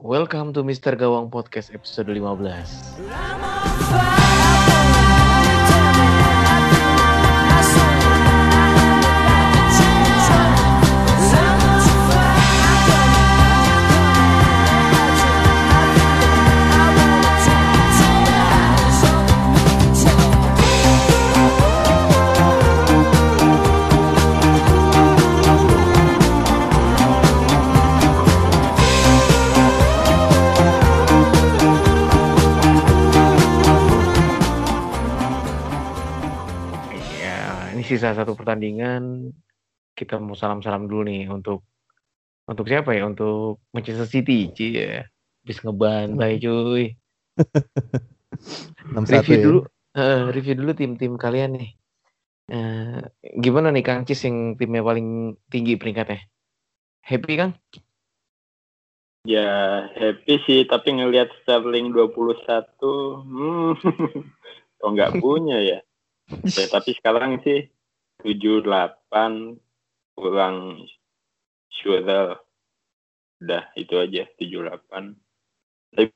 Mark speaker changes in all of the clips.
Speaker 1: Welcome to Mr. Gawang Podcast episode 15. Ya, sisa satu pertandingan. Kita mau salam-salam dulu nih untuk untuk siapa ya? Untuk Manchester City, Ci ya. Habis ngebantai cuy.
Speaker 2: 6-1
Speaker 1: Review
Speaker 2: ya.
Speaker 1: dulu, eh, review dulu tim-tim kalian nih. Eh, gimana nih Kang Cis yang timnya paling tinggi peringkatnya? Happy Kang?
Speaker 3: Ya happy sih, tapi ngelihat Sterling 21, hmm, kok nggak punya ya. ya. Tapi sekarang sih 78 kurang Schürrle. Udah itu aja 78. Tapi,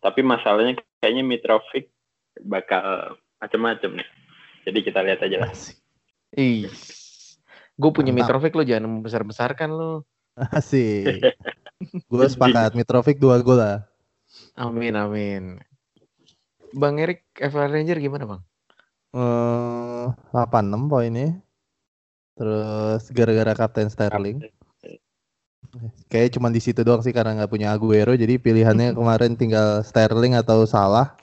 Speaker 3: tapi masalahnya kayaknya Mitrovic bakal macam-macam nih. Jadi kita lihat aja lah.
Speaker 1: Ih. Gue punya
Speaker 2: Mantap.
Speaker 1: Mitrovic lo jangan membesar-besarkan lo.
Speaker 2: Asik. Gue sepakat Mitrovic dua gol lah.
Speaker 1: Amin amin. Bang Erik FL Ranger gimana bang?
Speaker 2: Eh 86 poinnya. Terus gara-gara Kapten Sterling. Kayak cuma di situ doang sih karena nggak punya Aguero jadi pilihannya kemarin tinggal Sterling atau Salah.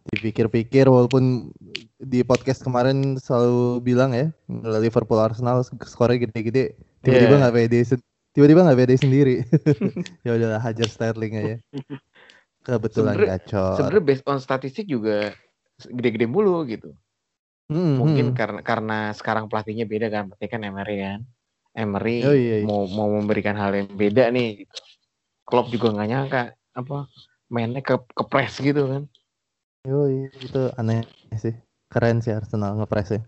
Speaker 2: Dipikir-pikir walaupun di podcast kemarin selalu bilang ya Liverpool Arsenal skornya gede-gede tiba-tiba
Speaker 1: Iya.
Speaker 2: nggak pede sen- tiba-tiba nggak pede sendiri ya udahlah hajar Sterling aja kebetulan
Speaker 1: Sebenernya-
Speaker 2: gacor
Speaker 1: Sebenarnya based on statistik juga gede-gede mulu gitu.
Speaker 2: Hmm,
Speaker 1: Mungkin
Speaker 2: hmm.
Speaker 1: karena karena sekarang pelatihnya beda kan, berarti kan Emery kan. Emery
Speaker 2: Oh, iya, iya.
Speaker 1: mau mau memberikan hal yang beda nih. Gitu. Klopp juga nggak nyangka apa mainnya ke ke press gitu kan.
Speaker 2: Yoi, itu aneh sih. Keren sih Arsenal ngepresnya.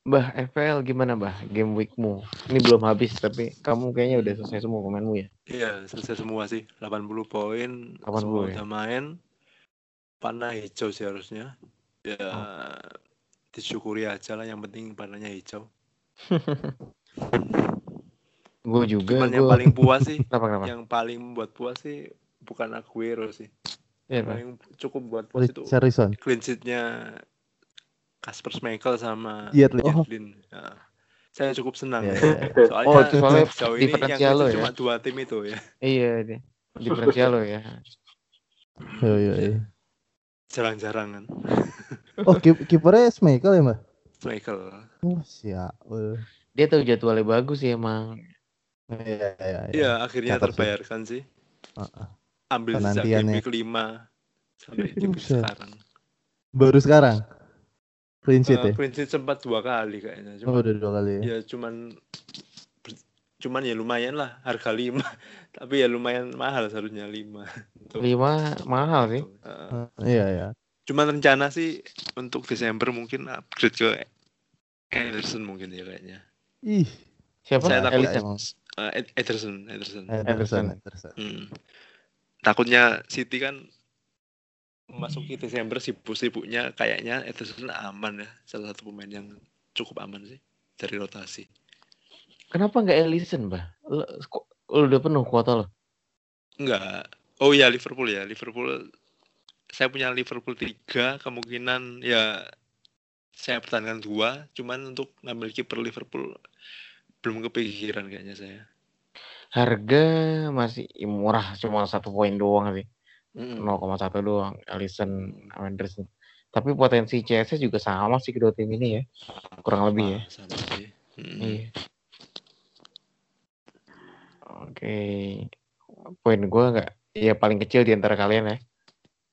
Speaker 1: Bah FPL gimana bah game weekmu? Ini belum habis tapi kamu kayaknya udah selesai semua pemainmu ya.
Speaker 4: Iya, selesai semua sih. 80 poin,
Speaker 1: 80
Speaker 4: semua
Speaker 1: ya?
Speaker 4: udah main. Panah hijau sih harusnya. Ya,
Speaker 1: Oh.
Speaker 4: disyukuri aja lah. Yang penting panahnya hijau.
Speaker 1: Gue juga.
Speaker 4: Cuman yang
Speaker 1: gua-
Speaker 4: paling puas sih,
Speaker 1: Kenapa kenapa?
Speaker 4: yang paling membuat puas sih bukan Aguero sih.
Speaker 1: Iya, Bah.
Speaker 4: Paling cukup buat puas itu
Speaker 2: Richarlison.
Speaker 4: clean sheet-nya Kasper Schmeichel sama
Speaker 2: Yedlin. Oh.
Speaker 4: Yedlin. Ya. Saya cukup senang.
Speaker 2: Iya, iya,
Speaker 4: Soalnya,
Speaker 1: Oh, itu soalnya
Speaker 4: sejauh ini yang
Speaker 1: lo ya?
Speaker 4: cuma dua tim itu ya.
Speaker 1: Iya deh. Diferensial lo ya.
Speaker 2: Yoi, yoi.
Speaker 4: Jarang-jarang kan.
Speaker 2: Oh, kip- kipernya Schmeichel ya, Mbak?
Speaker 4: Schmeichel.
Speaker 2: Oh, siap.
Speaker 1: Dia tahu jadwalnya bagus sih emang.
Speaker 2: Iya, iya, iya.
Speaker 4: Iya, akhirnya
Speaker 2: Catat sih.
Speaker 4: terbayarkan sih.
Speaker 2: Heeh.
Speaker 4: Ambil sejak game week 5 sampai game sekarang.
Speaker 2: Baru sekarang. Clean sheet ya?
Speaker 4: Eh, clean sheet sempat dua kali kayaknya.
Speaker 2: Oh,
Speaker 4: Cuma,
Speaker 2: udah dua kali ya.
Speaker 4: ya cuman cuman ya lumayan lah harga 5. Tapi ya lumayan mahal seharusnya 5.
Speaker 1: Lima mahal sih.
Speaker 2: Eh, Iya, iya.
Speaker 4: Cuman rencana sih untuk Desember mungkin upgrade ke Ederson mungkin ya kayaknya.
Speaker 2: Ih,
Speaker 1: Siapa?
Speaker 4: Saya takut. Eh, Ed- Ederson, Ederson.
Speaker 2: Ederson, Ederson.
Speaker 4: Hmm. Takutnya City kan memasuki Desember sibuk-sibuknya kayaknya Ederson aman ya salah satu pemain yang cukup aman sih dari rotasi.
Speaker 1: Kenapa nggak Ellison, Bah? Lo, lo udah penuh kuota lo?
Speaker 4: Enggak. Oh iya Liverpool ya Liverpool. Saya punya Liverpool 3 kemungkinan ya saya pertahankan dua. Cuman untuk ngambil kiper Liverpool belum kepikiran kayaknya saya.
Speaker 1: Harga masih murah, cuma satu poin doang sih.
Speaker 4: Mm-mm.
Speaker 1: 0,1 doang. Ellison, Anderson. Tapi potensi CS juga sama sih kedua tim ini ya. Kurang lebih ya.
Speaker 4: Sama sih. Mm.
Speaker 1: Iya. Oke. Poin gua nggak ya paling kecil di antara kalian ya.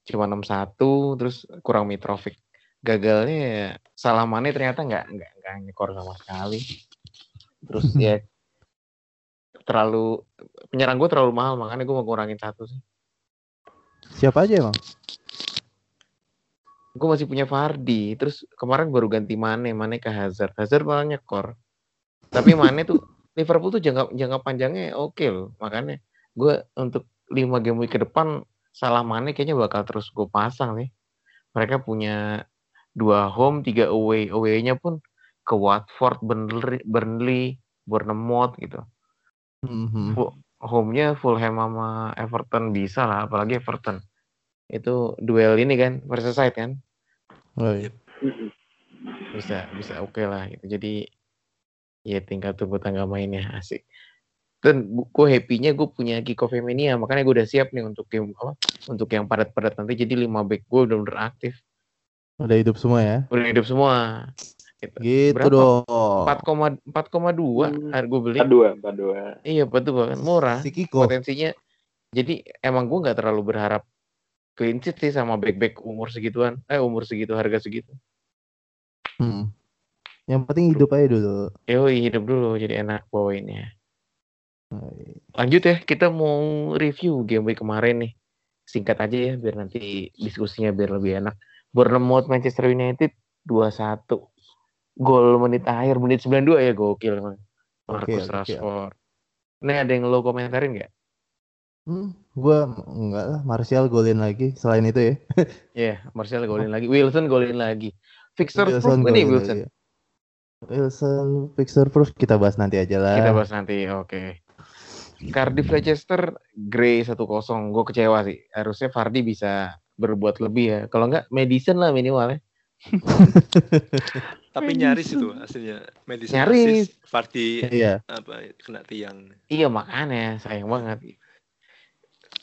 Speaker 1: Cuma 61 terus kurang Mitrovic. Gagalnya ya salah Mane ternyata nggak nggak nggak nyekor sama sekali. Terus ya terlalu penyerang gue terlalu mahal makanya gue mau kurangin satu sih.
Speaker 2: Siapa aja emang?
Speaker 1: Gue masih punya Fardi. Terus kemarin baru ganti Mane, Mane ke Hazard. Hazard malah nyekor. Tapi Mane tuh Liverpool tuh jangka jangka panjangnya oke loh. Makanya gue untuk lima game week ke depan salah mana kayaknya bakal terus gue pasang nih. Mereka punya dua home, tiga away. Away-nya pun ke Watford, Burnley, Burnley Bournemouth gitu.
Speaker 2: Mhm.
Speaker 1: Fu- Home-nya Fulham sama Everton bisa lah, apalagi Everton. Itu duel ini kan, Merseyside kan.
Speaker 2: Oh, iya.
Speaker 1: Bisa, bisa oke lah gitu. Jadi ya tinggal tunggu tanggal mainnya asik. Dan gue happy-nya gue punya Kiko Femenia, makanya gue udah siap nih untuk game apa? Untuk yang padat-padat nanti. Jadi 5 back gue udah bener aktif.
Speaker 2: Udah hidup semua ya.
Speaker 1: Udah hidup semua. Gitu.
Speaker 2: Gitu
Speaker 1: Berapa?
Speaker 2: dong.
Speaker 1: 4,2 4,2
Speaker 3: Hmm.
Speaker 1: harga gue beli.
Speaker 3: Empat dua, empat dua.
Speaker 1: Iya betul kan murah.
Speaker 2: Si Kiko.
Speaker 1: Potensinya. Jadi emang gue nggak terlalu berharap clean sheet sih sama back-back umur segituan. Eh umur segitu harga segitu.
Speaker 2: Hmm. Yang penting hidup aja dulu.
Speaker 1: Yoi hidup dulu jadi enak bawainnya. Lanjut ya kita mau review game week kemarin nih. Singkat aja ya biar nanti diskusinya biar lebih enak. Bournemouth Manchester United 2-1. Gol menit akhir menit 92 ya gokil emang. Marcus
Speaker 2: gokil.
Speaker 1: Rashford. Ini ada yang lo komentarin nggak?
Speaker 2: Hmm, gua enggak lah, Martial golin lagi selain itu ya.
Speaker 1: Iya, Martial golin lagi. Wilson golin lagi. Fixer proof
Speaker 2: Wilson
Speaker 1: nggak nih Wilson?
Speaker 2: lagi. Wilson fixer proof kita bahas nanti aja lah.
Speaker 1: Kita bahas nanti, oke. Cardiff Leicester, Gray 1-0. Gue kecewa sih. Harusnya Vardy bisa berbuat lebih ya. Kalau nggak, Madison lah minimal ya.
Speaker 4: Tapi nyaris itu hasilnya. Medis
Speaker 1: Nyaris.
Speaker 4: Fardi
Speaker 2: Iya.
Speaker 4: apa kena tiang.
Speaker 1: Iya makanya, sayang banget.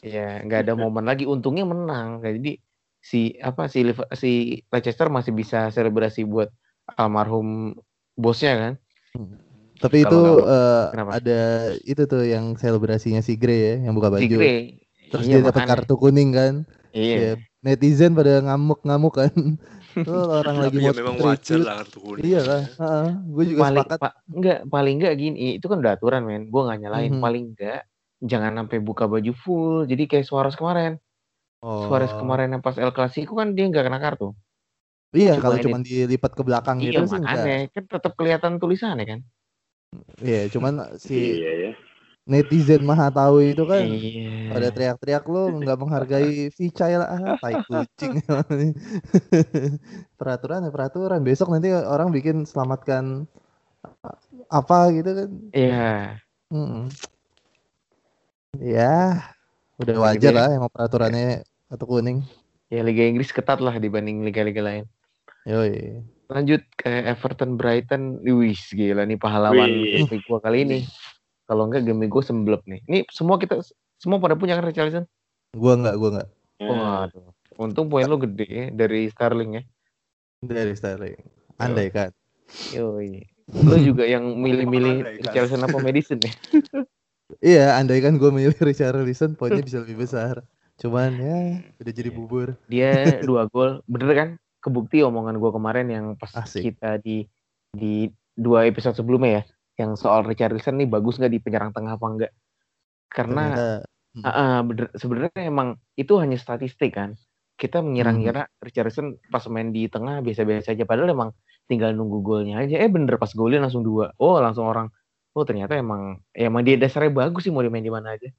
Speaker 1: Iya, nggak ada momen lagi. Untungnya menang. Jadi si apa si si Leicester masih bisa selebrasi buat almarhum bosnya kan.
Speaker 2: Tapi itu
Speaker 1: Kalau nggak-
Speaker 2: eh,
Speaker 1: kenapa?
Speaker 2: ada itu tuh yang selebrasinya si Gray ya, yang buka baju.
Speaker 1: Si.
Speaker 2: Terus
Speaker 1: Iya,
Speaker 2: dia dapat kartu kuning kan.
Speaker 1: Iya.
Speaker 2: Iya. Netizen pada ngamuk-ngamuk kan. Tuh orang lagi
Speaker 4: ya
Speaker 2: mau
Speaker 4: memang wajar lah kartu kuning.
Speaker 2: Iya lah. Gue juga
Speaker 1: paling
Speaker 2: sepakat.
Speaker 1: pa- enggak paling enggak gini itu kan udah aturan men gue nggak nyalain
Speaker 2: Mhm.
Speaker 1: paling enggak jangan sampai buka baju full jadi kayak Suarez kemarin
Speaker 2: Oh.
Speaker 1: Suarez kemarin yang pas El Clasico kan dia nggak kena kartu
Speaker 2: Iya,
Speaker 1: Cuma
Speaker 2: kalau cuma dilipat ke belakang
Speaker 1: iya
Speaker 2: gitu sih enggak.
Speaker 1: makanya. Kan tetap kelihatan tulisannya kan.
Speaker 2: Iya, cuman si
Speaker 3: Iya ya.
Speaker 2: netizen maha tahu itu kan
Speaker 1: iya.
Speaker 2: pada teriak-teriak lo nggak menghargai Vicai lah. Ah, tai kucing. Peraturan ya peraturan. Besok nanti orang bikin selamatkan apa gitu kan.
Speaker 1: Iya.
Speaker 2: Mm-mm. ya udah wajar
Speaker 1: ya.
Speaker 2: lah emang peraturannya kartu kuning.
Speaker 1: Ya Liga Inggris ketat lah dibanding liga-liga lain
Speaker 2: yoi
Speaker 1: lanjut ke Everton Brighton wis gila nih pahlawan
Speaker 3: Wih.
Speaker 1: game gue kali ini kalau enggak game gue semblep nih ini semua kita semua pada punya kan Richarlison
Speaker 2: gua nggak gua nggak
Speaker 3: Ya.
Speaker 1: Waduh. Untung poin lo gede ya dari Starling ya.
Speaker 2: dari Sterling andai kan
Speaker 1: Yoi. Lo juga yang milih-milih
Speaker 4: kan.
Speaker 1: Richarlison apa Madison ya?
Speaker 2: iya andai kan gue milih Richarlison poinnya bisa lebih besar cuman ya udah jadi bubur
Speaker 1: Dia dua gol. Bener kan? Kebukti omongan gue kemarin yang pas
Speaker 2: Asik.
Speaker 1: kita di di dua episode sebelumnya ya. Yang soal Richarlison nih bagus nggak di penyerang tengah apa enggak? Karena
Speaker 2: Ternyata-
Speaker 1: bener- sebenarnya emang itu hanya statistik kan. Kita mengira-ngira Richarlison pas main di tengah biasa-biasa aja. Padahal emang tinggal nunggu golnya aja. Eh bener pas golnya langsung dua. Oh langsung orang. Oh ternyata emang ya emang dia dasarnya bagus sih mau dimain di mana aja.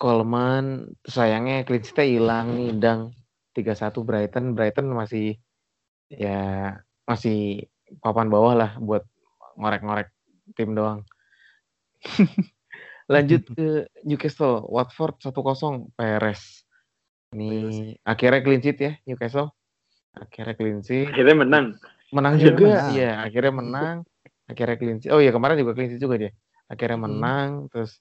Speaker 1: Coleman sayangnya clean hilang nih Dang 3-1 Brighton Brighton masih ya masih papan bawah lah buat ngorek-ngorek tim doang. Lanjut ke Newcastle Watford 1-0 Perez. Ini akhirnya clean sheet ya Newcastle. Akhirnya clean sheet.
Speaker 3: Akhirnya menang.
Speaker 1: menang
Speaker 2: Akhirnya
Speaker 1: juga.
Speaker 2: menang.
Speaker 1: iya akhirnya menang. Akhirnya clean sheet. Oh iya kemarin juga clean sheet juga dia. Akhirnya
Speaker 2: Hmm.
Speaker 1: menang terus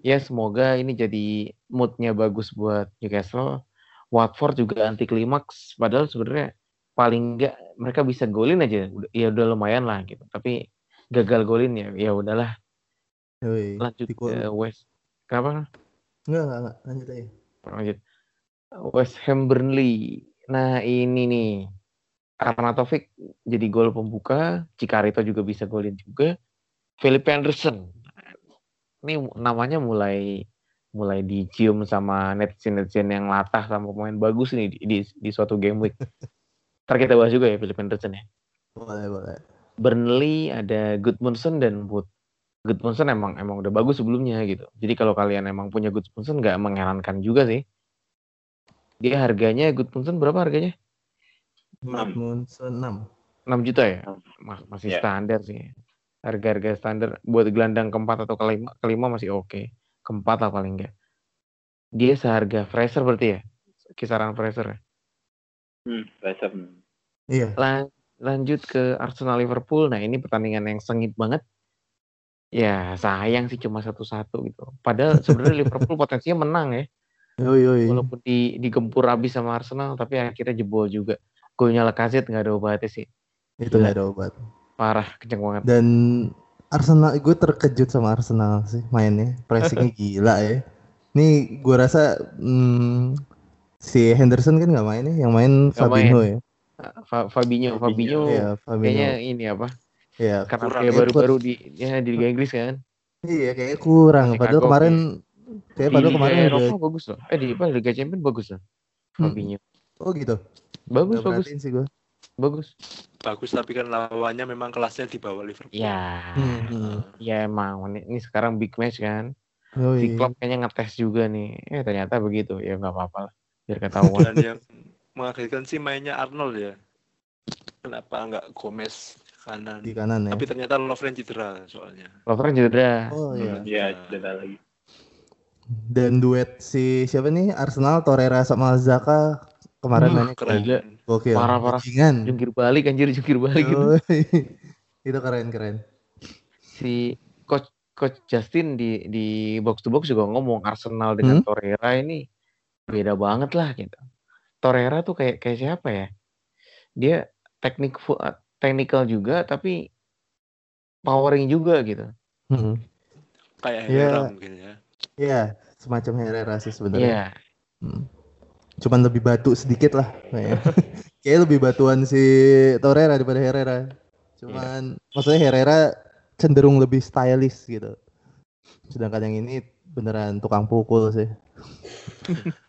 Speaker 1: ya semoga ini jadi moodnya bagus buat Newcastle Watford juga anti klimaks padahal sebenarnya paling enggak mereka bisa golin aja. Ya udah lumayan lah gitu. Tapi gagal golin ya ya udahlah.
Speaker 2: Yoi.
Speaker 1: lanjut ke West kenapa?
Speaker 2: Enggak, enggak, enggak. Lanjut aja.
Speaker 1: lanjut. West Ham Burnley. Nah ini nih. Arnautovic jadi gol pembuka. Cikarito juga bisa golin juga. Philip Anderson ini namanya mulai mulai dicium sama netizen-netizen yang latah sama pemain bagus nih di, di, di suatu game week ntar kita bahas juga ya Philip Anderson ya
Speaker 2: Boleh, boleh.
Speaker 1: Burnley ada Goodmanson dan Wood Goodmanson emang emang udah bagus sebelumnya gitu. Jadi kalau kalian emang punya Goodmanson nggak mengherankan juga sih. Dia harganya Goodmanson berapa harganya?
Speaker 3: Enam.
Speaker 2: Munson 6.
Speaker 1: 6 juta ya? Mas- masih
Speaker 3: Iya.
Speaker 1: standar sih. Harga-harga standar buat gelandang keempat atau kelima, kelima masih oke. Keempat lah paling enggak. Dia seharga Fraser berarti ya? Kisaran Fraser ya?
Speaker 3: Hmm, Fraser.
Speaker 2: Iya.
Speaker 1: Lan- lanjut ke Arsenal Liverpool. Nah, ini pertandingan yang sengit banget. Ya, sayang sih cuma satu-satu gitu. Padahal sebenarnya Liverpool potensinya menang ya.
Speaker 2: Yoi, yoi.
Speaker 1: Walaupun di digempur habis sama Arsenal, tapi akhirnya jebol juga. Golnya Lacazette nggak ada obatnya sih.
Speaker 2: Itu nggak ada obat.
Speaker 1: Parah, kenceng banget.
Speaker 2: Dan Arsenal, gue terkejut sama Arsenal sih mainnya. Pressingnya gila ya. Nih gue rasa hmm, si Henderson kan nggak main ya, yang main
Speaker 1: Nggak
Speaker 2: Fabinho ya.
Speaker 1: Fa- Fabinho, Fabinho
Speaker 2: Iya,
Speaker 1: kayaknya
Speaker 2: Fabinho.
Speaker 1: ini apa?
Speaker 2: Iya,
Speaker 1: Karena
Speaker 4: Kurang
Speaker 1: dia
Speaker 2: ya,
Speaker 1: baru-baru di ya di Liga Inggris kan.
Speaker 2: iya kayaknya kurang.
Speaker 1: Masih
Speaker 2: Padahal kemarin kayak
Speaker 1: di
Speaker 2: padahal
Speaker 1: Liga
Speaker 2: kemarin
Speaker 1: Eropa
Speaker 2: udah
Speaker 1: bagus loh. Eh di apa Liga Champions bagus loh.
Speaker 2: Hmm.
Speaker 1: Fabinho.
Speaker 2: oh gitu.
Speaker 1: Bagus,
Speaker 2: Gak
Speaker 1: bagus,
Speaker 2: sih gue.
Speaker 1: bagus.
Speaker 4: Bagus tapi kan lawannya memang kelasnya di bawah Liverpool.
Speaker 1: Ya,
Speaker 2: Hmm,
Speaker 1: ya emang ini, ini sekarang big match kan.
Speaker 2: Yoi.
Speaker 1: Si Klopp kayaknya ngetes juga nih. Eh ternyata begitu. Ya nggak apa-apa lah. Biar ketahuan.
Speaker 4: Dan yang mengagetkan sih mainnya Arnold ya. Kenapa nggak Gomez kanan?
Speaker 2: di kanan ya.
Speaker 4: Tapi ternyata Lovren cedera soalnya.
Speaker 1: Lovren cedera.
Speaker 2: Oh iya.
Speaker 3: Iya, cedera lagi.
Speaker 2: Dan duet si siapa nih Arsenal Torreira sama Zaka kemarin
Speaker 1: Wah,
Speaker 2: mainnya
Speaker 4: Keren.
Speaker 1: Gila.
Speaker 2: Gokil.
Speaker 1: Parah-parah.
Speaker 2: Bajingan.
Speaker 1: Jungkir balik anjir jungkir balik gitu.
Speaker 2: Itu keren keren.
Speaker 1: si coach coach Justin di di box to box juga ngomong Arsenal dengan
Speaker 2: Hmm?
Speaker 1: Torreira ini beda banget lah gitu. Torreira tuh kayak kayak siapa ya? Dia teknik eh, technical juga tapi powering juga gitu.
Speaker 2: Hmm.
Speaker 4: Kayak
Speaker 2: Iya.
Speaker 4: Herrera mungkin ya.
Speaker 2: Iya, semacam Herrera sih sebenarnya.
Speaker 1: Iya.
Speaker 2: Hmm. Cuman lebih batu sedikit lah kayaknya. Kayaknya lebih batuan si Torreira daripada Herrera. Cuman maksudnya Herrera cenderung lebih stylish gitu. Sedangkan yang ini beneran tukang pukul sih.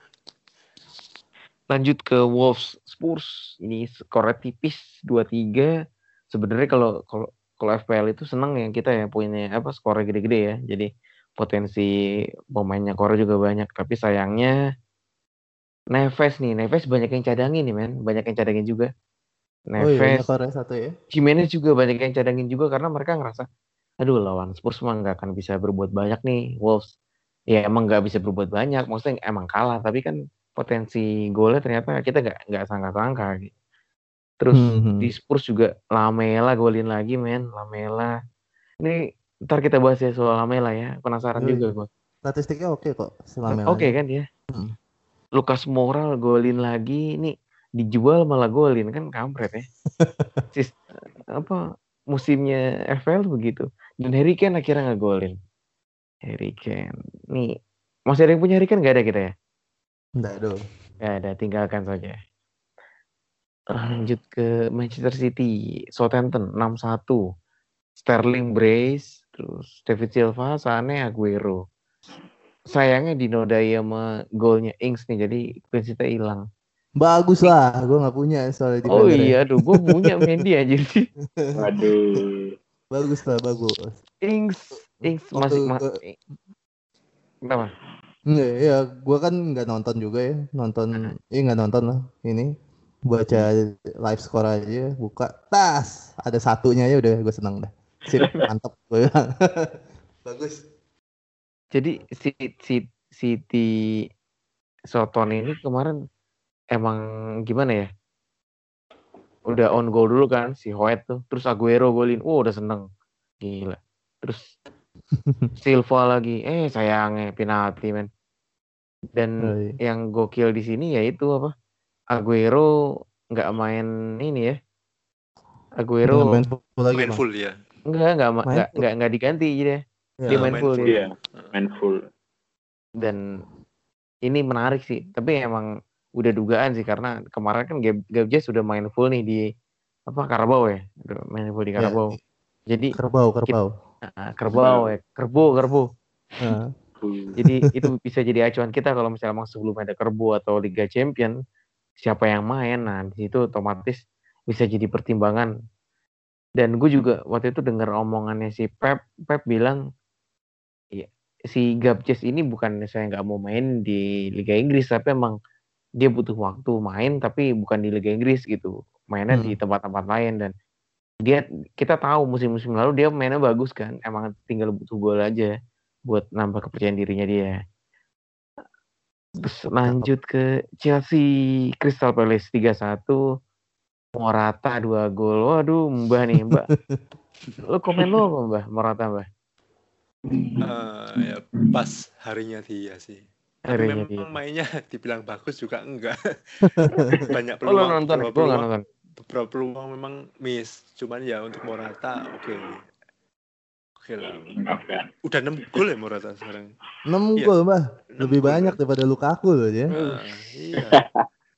Speaker 1: Lanjut ke Wolves Spurs. Ini skornya tipis 2-3. Sebenarnya kalau kalau kalau FPL itu seneng ya kita ya punya apa skornya gede-gede ya. Jadi potensi pemainnya core juga banyak. Tapi sayangnya Neves nih, Neves banyak yang cadangin nih men, banyak yang cadangin juga.
Speaker 2: Oh iya,
Speaker 1: Neves,
Speaker 2: satu ya.
Speaker 1: Jimenez juga banyak yang cadangin juga karena mereka ngerasa, aduh lawan Spurs mah nggak akan bisa berbuat banyak nih Wolves. Ya emang nggak bisa berbuat banyak, maksudnya emang kalah, tapi kan potensi golnya ternyata kita nggak nggak sangka-sangka. Gitu. Terus
Speaker 2: Hmm.
Speaker 1: di Spurs juga Lamela golin lagi men, Lamela. Ini ntar kita bahas ya soal Lamela ya, penasaran
Speaker 2: Yoi.
Speaker 1: juga gua.
Speaker 2: Statistiknya oke kok selama
Speaker 1: Oke kan dia.
Speaker 2: Hmm.
Speaker 1: Lukas Moral golin lagi ini dijual malah golin kan kampret ya. Sis, apa musimnya FPL begitu. Dan Harry Kane akhirnya nggak golin. Harry Kane. Nih masih ada yang punya Harry Kane nggak ada kita ya?
Speaker 2: Enggak aduh.
Speaker 1: Nggak ada, tinggalkan saja. Lanjut ke Manchester City, Southampton 6-1. Sterling brace, terus David Silva, Sane, Aguero. Sayangnya dinodai sama golnya Ings nih, jadi prinsipnya hilang.
Speaker 2: Bagus lah, gue nggak punya soalnya di
Speaker 1: Oh
Speaker 2: ya.
Speaker 1: iya, aduh, gue punya Mendy aja sih.
Speaker 3: Waduh.
Speaker 2: Bagus lah, bagus.
Speaker 1: Ings, Ings masih ma Kenapa?
Speaker 2: Enggak, ya gue kan nggak nonton juga ya, nonton, iya nggak nonton lah ini. Baca live score aja, buka, tas, ada satunya ya udah gue seneng dah. Sip, mantep gue bilang. Bagus.
Speaker 1: Jadi si si City Soton ini kemarin emang gimana ya? Udah on goal dulu kan si Hoyt tuh, terus Aguero golin, oh udah seneng, gila. Terus Silva lagi, eh sayangnya penalti men. Dan
Speaker 2: Oh, iya.
Speaker 1: yang gokil di sini yaitu apa? Aguero nggak main ini ya. Aguero
Speaker 2: main full lagi
Speaker 4: Main full ya.
Speaker 1: enggak enggak enggak enggak enggak diganti jadi
Speaker 2: Ya,
Speaker 1: dia main
Speaker 4: main
Speaker 1: full
Speaker 4: full.
Speaker 1: dia.
Speaker 3: Iya, main full.
Speaker 1: dan ini menarik sih tapi emang udah dugaan sih karena kemarin kan Gab, Gabjes sudah main full nih di apa Karabau ya udah main full di
Speaker 2: Ya.
Speaker 1: Karabau jadi
Speaker 2: Kerbau, kerbau.
Speaker 1: ah, Kerbau ya Kerbo Kerbo jadi itu bisa jadi acuan kita kalau misalnya emang sebelum ada Kerbo atau Liga Champion siapa yang main nah di situ otomatis bisa jadi pertimbangan Dan gue juga waktu itu dengar omongannya si Pep, Pep bilang ya, si Gabjes ini bukan saya nggak mau main di Liga Inggris, tapi emang dia butuh waktu main, tapi bukan di Liga Inggris gitu, mainnya di
Speaker 2: Hmm.
Speaker 1: tempat-tempat lain dan dia kita tahu musim-musim lalu dia mainnya bagus kan, emang tinggal butuh gol aja buat nambah kepercayaan dirinya dia. Terus lanjut ke Chelsea Crystal Palace 3-1 Morata 2 gol. Waduh, Mbah nih, Mbak. Lu komen lu apa, Mbah? Morata, Mbah.
Speaker 4: Eh, ya pas harinya dia sih. Tapi
Speaker 1: Harinya
Speaker 4: memang
Speaker 1: dia.
Speaker 4: mainnya dibilang bagus juga enggak. Banyak
Speaker 1: Oh, lu
Speaker 4: peluang.
Speaker 1: nonton?
Speaker 4: beberapa peluang,
Speaker 1: nonton.
Speaker 4: beberapa peluang memang miss. Cuman ya untuk Morata oke. Oke lah. Udah 6 gol ya Morata sekarang.
Speaker 2: 6
Speaker 4: Iya.
Speaker 2: gol, Mbah. Lebih
Speaker 4: gol,
Speaker 2: banyak
Speaker 4: kan?
Speaker 2: daripada Lukaku loh ya.
Speaker 4: Ah, iya.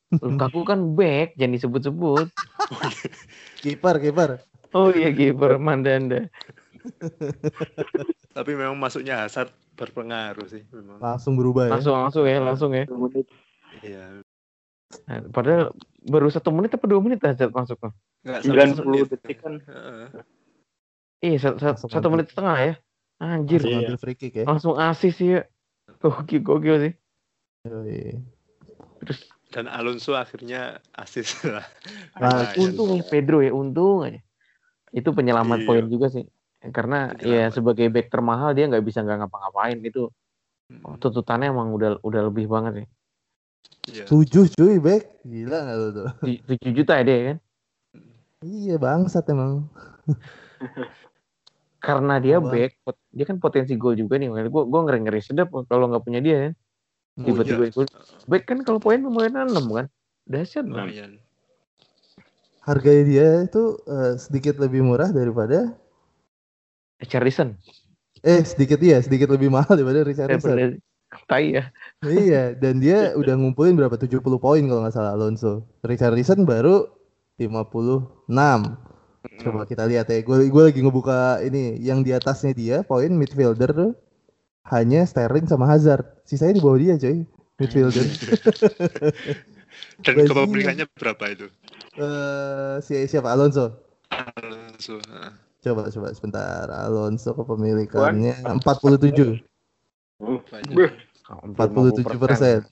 Speaker 1: Lukaku kan back, jangan disebut-sebut.
Speaker 2: Kiper, kiper.
Speaker 1: Oh iya, kiper Mandanda.
Speaker 4: Tapi memang masuknya Hazard berpengaruh sih memang.
Speaker 2: Langsung berubah ya.
Speaker 1: Langsung langsung ya, langsung ya.
Speaker 4: Iya.
Speaker 1: Nah, padahal baru satu menit apa dua menit aja masuk tuh.
Speaker 4: Enggak sampai
Speaker 3: 90
Speaker 4: menit.
Speaker 3: detik kan.
Speaker 4: Heeh.
Speaker 1: Iya, satu, satu, satu menit setengah ya. Anjir,
Speaker 2: Langsung
Speaker 3: Iya.
Speaker 2: ambil free kick ya.
Speaker 1: langsung asis sih ya. Gokil, gokil sih.
Speaker 2: Yoi.
Speaker 1: Terus
Speaker 4: Dan Alonso akhirnya asis lah.
Speaker 2: Nah,
Speaker 1: untung ya Pedro ya, untung aja. Itu penyelamat
Speaker 4: Iya.
Speaker 1: poin juga sih. Karena ya
Speaker 4: Penyelamat.
Speaker 1: sebagai back termahal dia nggak bisa nggak ngapa-ngapain itu
Speaker 4: Hmm,
Speaker 1: tuntutannya emang udah udah lebih banget.
Speaker 4: Iya.
Speaker 2: 7 cuy, back. Gila gak lu tuh?
Speaker 1: Tu- 7 juta ya dia kan.
Speaker 2: Iya, bangsat emang.
Speaker 1: Karena dia
Speaker 2: Apa?
Speaker 1: back, pot- dia kan potensi gol juga nih. Gue gue ngeri ngeri sedap kalau nggak punya dia kan.
Speaker 4: Oh,
Speaker 1: Tiba-tiba
Speaker 4: iya.
Speaker 1: gol. Back kan kalau poin lumayan 6 kan. Dahsyat.
Speaker 4: Lumayan.
Speaker 2: Harganya dia itu eh, sedikit lebih murah daripada
Speaker 1: Charlison.
Speaker 2: eh sedikit iya, sedikit lebih mahal daripada.
Speaker 1: Daripada Tai ya.
Speaker 2: iya, dan dia udah ngumpulin berapa 70 poin kalau nggak salah Alonso. Richarlison baru 56. Coba kita lihat ya. Gue gue lagi ngebuka ini yang di atasnya dia poin midfielder tuh hanya Sterling sama Hazard. Sisanya di bawah dia, coy. Midfielder.
Speaker 4: Dan kepemilikannya berapa itu?
Speaker 2: Eh si siapa Alonso?
Speaker 4: Alonso.
Speaker 2: Coba coba sebentar. Alonso kepemilikannya 47.
Speaker 4: Banyak.
Speaker 2: 47 persen.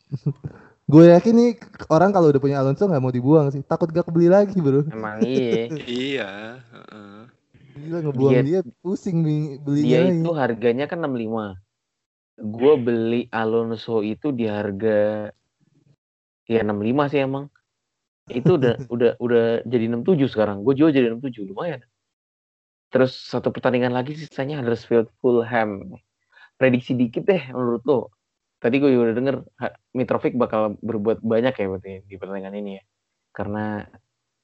Speaker 2: Gue yakin nih orang kalau udah punya Alonso nggak mau dibuang sih. Takut gak kebeli lagi bro.
Speaker 1: Emang iya.
Speaker 4: Iya. heeh.
Speaker 2: Gila ngebuang
Speaker 1: Dia-
Speaker 2: dia, pusing belinya.
Speaker 1: Dia itu harganya kan 65. Gue beli Alonso itu di harga ya 65 sih emang. Itu udah udah udah jadi 67 sekarang. Gue jual jadi 67 lumayan. Terus satu pertandingan lagi sisanya Huddersfield Fulham. Prediksi dikit deh menurut lo. Tadi gue udah denger Mitrovic bakal berbuat banyak ya berarti di pertandingan ini ya. Karena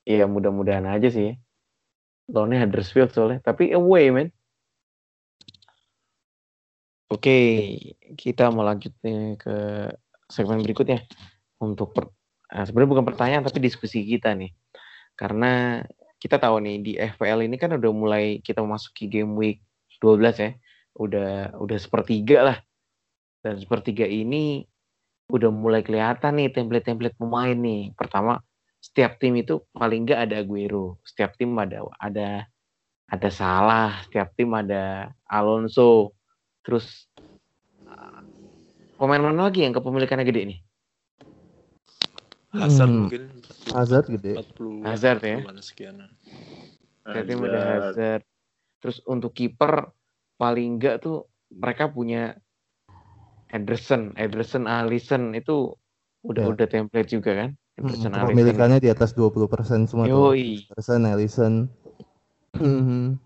Speaker 1: ya mudah-mudahan aja sih. Lawannya Huddersfield soalnya. Tapi away men. Oke, kita mau lanjut nih ke segmen berikutnya untuk per, nah, sebenarnya bukan pertanyaan tapi diskusi kita nih. Karena kita tahu nih di FPL ini kan udah mulai kita memasuki game week 12 ya. Udah udah sepertiga lah. Dan sepertiga ini udah mulai kelihatan nih template-template pemain nih. Pertama, setiap tim itu paling nggak ada Aguero, setiap tim ada ada ada Salah, setiap tim ada Alonso. Terus uh, pemain mana lagi yang kepemilikannya gede nih?
Speaker 4: Hazard
Speaker 2: Hmm.
Speaker 4: mungkin
Speaker 2: Hazard gede.
Speaker 4: 40
Speaker 1: Hazard ya.
Speaker 4: 40-an sekian.
Speaker 1: Ada Hazard. Terus untuk kiper paling enggak tuh mereka punya Ederson, Ederson, Alisson itu udah
Speaker 2: Ya.
Speaker 1: udah template juga kan?
Speaker 2: Hmm,
Speaker 1: Ederson, Alisson.
Speaker 2: kepemilikannya di atas 20% semua tuh.
Speaker 1: Yoi.
Speaker 2: Ederson, Alisson. Mhm.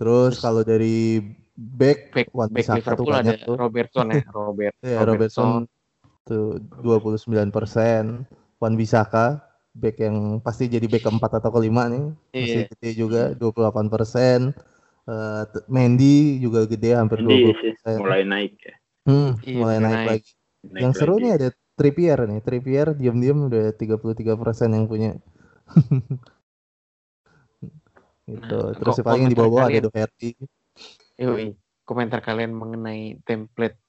Speaker 2: Terus kalau dari back,
Speaker 1: Back,
Speaker 2: Wan
Speaker 1: back
Speaker 2: tuh
Speaker 1: Liverpool ada
Speaker 2: tuh.
Speaker 1: Robertson ya, Robert.
Speaker 2: Ya, Robertson tuh 29%. Wan Bisaka back yang pasti jadi back keempat atau kelima nih. Masih
Speaker 1: Iya.
Speaker 2: gede juga 28%. Eh, t- Mendy juga gede hampir
Speaker 3: Ini
Speaker 2: 20%.
Speaker 3: sih mulai naik ya.
Speaker 2: Hmm,
Speaker 1: Iya,
Speaker 2: mulai naik,
Speaker 1: naik.
Speaker 2: lagi.
Speaker 3: Naik
Speaker 2: yang seru
Speaker 3: lagi.
Speaker 2: nih ada Trippier nih. Trippier diam-diam udah 33% yang punya. gitu.
Speaker 1: Nah,
Speaker 2: Terus
Speaker 1: kok
Speaker 2: paling yang di bawah ada? Doherty.
Speaker 1: Yoi. Komentar kalian mengenai template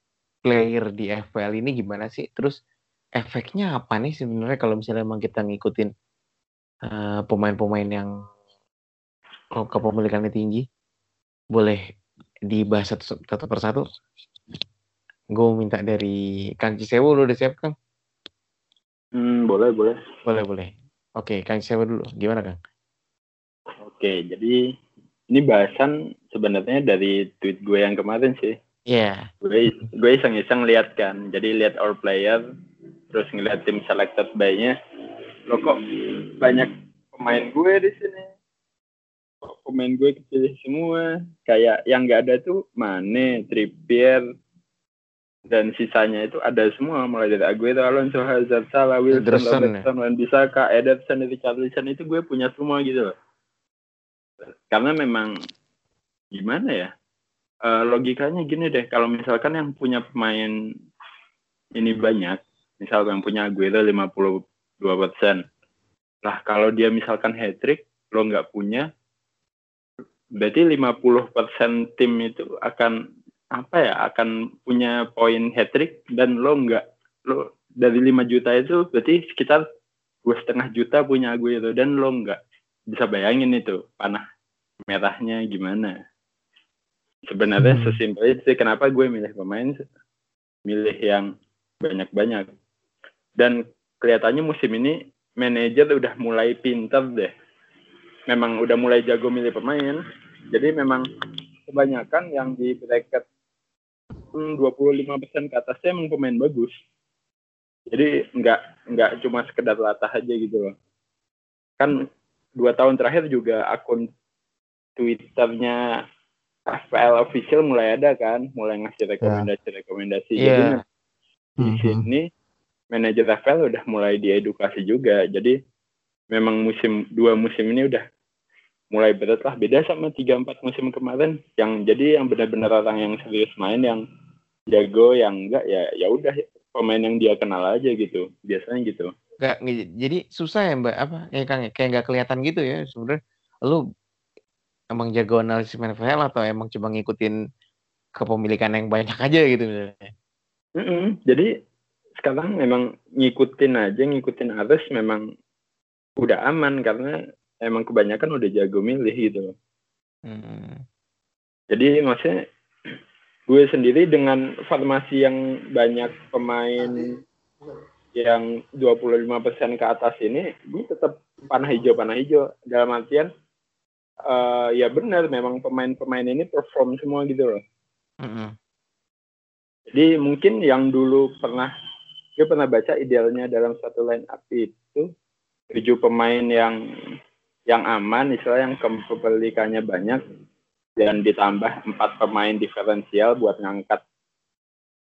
Speaker 1: player di FPL ini gimana sih? Terus efeknya apa nih sebenarnya kalau misalnya emang kita ngikutin eh, pemain-pemain yang kalau kepemilikannya tinggi boleh dibahas satu, satu persatu gue minta dari Kang Cisewo lu udah siap Kang
Speaker 3: Hmm, boleh, boleh.
Speaker 1: boleh boleh oke Kang Cisewo dulu gimana Kang
Speaker 3: Oke, jadi ini bahasan sebenarnya dari tweet gue yang kemarin sih.
Speaker 1: Iya
Speaker 3: Gue gue iseng-iseng lihat kan. Jadi lihat our player, terus ngeliat tim selected by-nya. Lo kok banyak pemain gue di sini. Kok pemain gue kepilih semua. Kayak yang nggak ada tuh Mane, Trippier, dan sisanya itu ada semua mulai dari Aguero, Alonso, Hazard, Salah, Wilson,
Speaker 1: Ederson,
Speaker 3: Robertson, Wan Bissaka, Ederson, Richarlison itu gue punya semua gitu loh. Karena memang gimana ya? Eh, logikanya gini deh, kalau misalkan yang punya pemain ini banyak, misal yang punya Aguero 52 persen, lah kalau dia misalkan hat trick, lo nggak punya, berarti 50 persen tim itu akan apa ya akan punya poin hat trick dan lo nggak lo dari 5 juta itu berarti sekitar dua setengah juta punya Aguero dan lo nggak bisa bayangin itu panah merahnya gimana. Sebenarnya
Speaker 2: Hmm.
Speaker 3: sesimpel itu sih kenapa gue milih pemain milih yang banyak-banyak dan kelihatannya musim ini manajer udah mulai pintar deh. Memang udah mulai jago milih pemain. Jadi memang kebanyakan yang di bracket hmm, 25% ke atasnya emang pemain bagus. Jadi nggak nggak cuma sekedar latah aja gitu loh. Kan dua tahun terakhir juga akun twitternya FPL official mulai ada kan mulai ngasih rekomendasi-rekomendasi.
Speaker 1: Iya.
Speaker 3: jadi di
Speaker 2: Mhm.
Speaker 3: sini manajer FPL udah mulai diedukasi juga. Jadi memang musim dua musim ini udah mulai berat lah. Beda sama tiga empat musim kemarin. Yang jadi yang benar-benar orang yang serius main yang jago yang enggak ya ya udah pemain yang dia kenal aja gitu. Biasanya gitu.
Speaker 1: Nggak jadi susah ya mbak apa? Ya Kang kayak nggak kelihatan gitu ya sebenarnya. Lu emang jago analisis main atau emang cuma ngikutin kepemilikan yang banyak aja gitu misalnya?
Speaker 3: Mm-mm. jadi sekarang memang ngikutin aja ngikutin arus memang udah aman karena emang kebanyakan udah jago milih gitu loh
Speaker 1: Hmm.
Speaker 3: Jadi maksudnya gue sendiri dengan formasi yang banyak pemain yang 25% ke atas ini, gue tetap panah hijau panah hijau dalam artian eh, ya benar memang pemain-pemain ini perform semua gitu loh.
Speaker 1: Mm-mm.
Speaker 3: Jadi mungkin yang dulu pernah gue pernah baca idealnya dalam satu line up itu tujuh pemain yang yang aman, istilah yang kepemilikannya banyak dan ditambah empat pemain diferensial buat ngangkat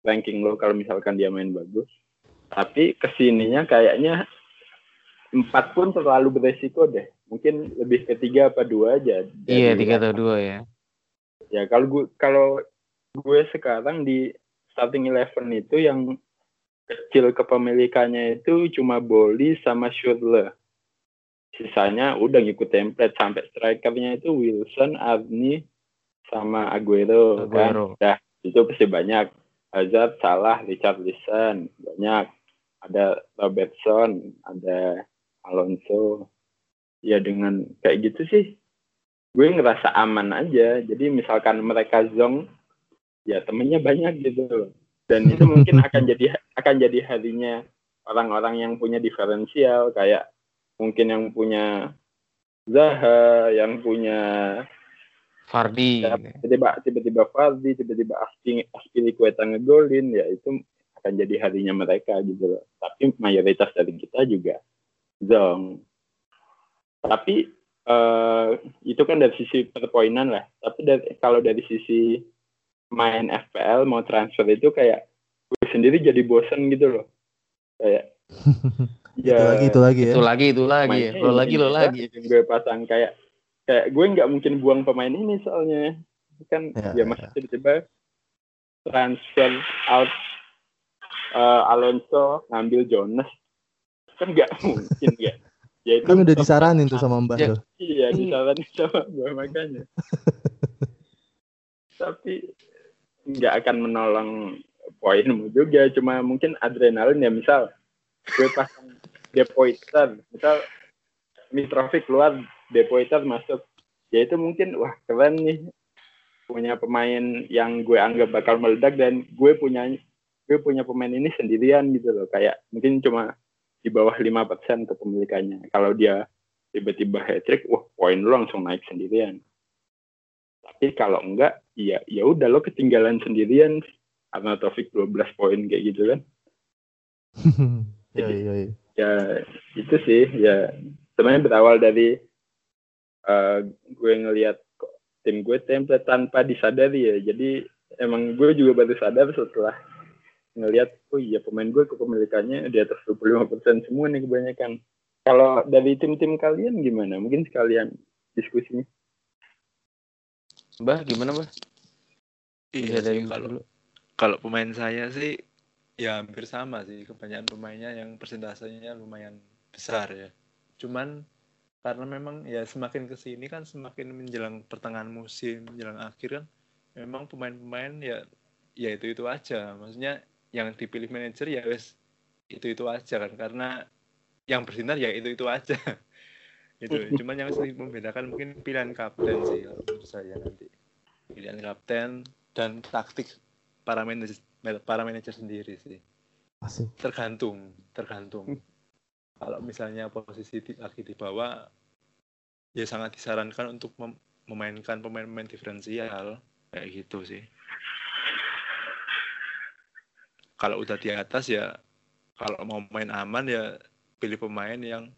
Speaker 3: ranking lo kalau misalkan dia main bagus. Tapi ke sininya kayaknya empat pun terlalu beresiko deh. Mungkin lebih ke tiga apa dua aja.
Speaker 1: iya tiga atau dua ya
Speaker 3: ya kalau gue kalau gue sekarang di starting eleven itu yang kecil kepemilikannya itu cuma Boli sama Schürrle. Sisanya udah ngikut template sampai strikernya itu Wilson, Arni sama Aguero,
Speaker 1: Aguero.
Speaker 3: kan. Dah, itu pasti banyak. Hazard, Salah, Richarlison, banyak. Ada Robertson, ada Alonso. Ya dengan kayak gitu sih gue ngerasa aman aja. Jadi misalkan mereka zong, ya temennya banyak gitu. Dan itu mungkin akan jadi akan jadi harinya orang-orang yang punya diferensial kayak mungkin yang punya Zaha, yang punya
Speaker 1: Fardi
Speaker 3: Ya,
Speaker 1: gitu.
Speaker 3: tiba-tiba tiba-tiba Fardi, tiba-tiba Aspili Aspilicueta ngegolin, ya itu akan jadi harinya mereka gitu loh. Tapi mayoritas dari kita juga zong. Tapi eh, itu kan dari sisi perpoinan lah. Tapi dari, kalau dari sisi main FPL mau transfer itu kayak gue sendiri jadi bosen gitu loh. Kayak
Speaker 2: itu lagi itu lagi ya.
Speaker 1: Itu lagi itu lagi. Lo lagi lo lagi.
Speaker 3: gue pasang. Kayak kayak gue nggak mungkin buang pemain ini soalnya. Kan
Speaker 2: Ya,
Speaker 3: ya,
Speaker 2: ya,
Speaker 3: masih tiba-tiba transfer out eh, Alonso ngambil Jonas. Kan nggak mungkin ya. Ya itu
Speaker 2: kan udah disaranin tuh sama Mbak
Speaker 1: Ya.
Speaker 2: tuh
Speaker 3: iya disaranin sama gue makanya. Tapi nggak akan menolong poinmu juga cuma mungkin adrenalin ya misal gue pasang Depoiter misal Mitrovic keluar Depoiter masuk. Ya itu mungkin wah keren nih. Punya pemain yang gue anggap bakal meledak dan gue punya gue punya pemain ini sendirian gitu loh. Kayak mungkin cuma di bawah lima persen kepemilikannya. Kalau dia tiba-tiba hat trick wah poin lu langsung naik sendirian tapi kalau enggak ya ya udah lo ketinggalan sendirian karena Taufik 12 poin kayak gitu kan?
Speaker 2: Iya, iya, iya.
Speaker 3: ya itu sih ya. Sebenarnya berawal dari eh, gue ngelihat kok tim gue template tanpa disadari ya. Jadi emang gue juga baru sadar setelah ngelihat oh iya pemain gue kepemilikannya di atas 25% semua nih kebanyakan. Kalau dari tim-tim kalian gimana? Mungkin sekalian diskusinya
Speaker 1: Mbah gimana mbah?
Speaker 4: Iya
Speaker 1: dari
Speaker 4: kalau
Speaker 1: dulu.
Speaker 4: kalau pemain saya sih ya hampir sama sih kebanyakan pemainnya yang persentasenya lumayan besar ya. Cuman karena memang ya semakin ke sini kan semakin menjelang pertengahan musim, menjelang akhir kan memang pemain-pemain ya ya itu-itu aja. Maksudnya yang dipilih manajer ya wes itu-itu aja kan karena yang bersinar ya itu-itu aja. itu cuman yang sering membedakan mungkin pilihan kapten sih menurut saya nanti. Pilihan kapten dan taktik para manajer para manajer sendiri sih.
Speaker 2: Asik.
Speaker 4: tergantung tergantung. Kalau misalnya posisi di, lagi di bawah ya sangat disarankan untuk mem- memainkan pemain-pemain diferensial kayak gitu sih. Kalau udah di atas ya kalau mau main aman ya pilih pemain yang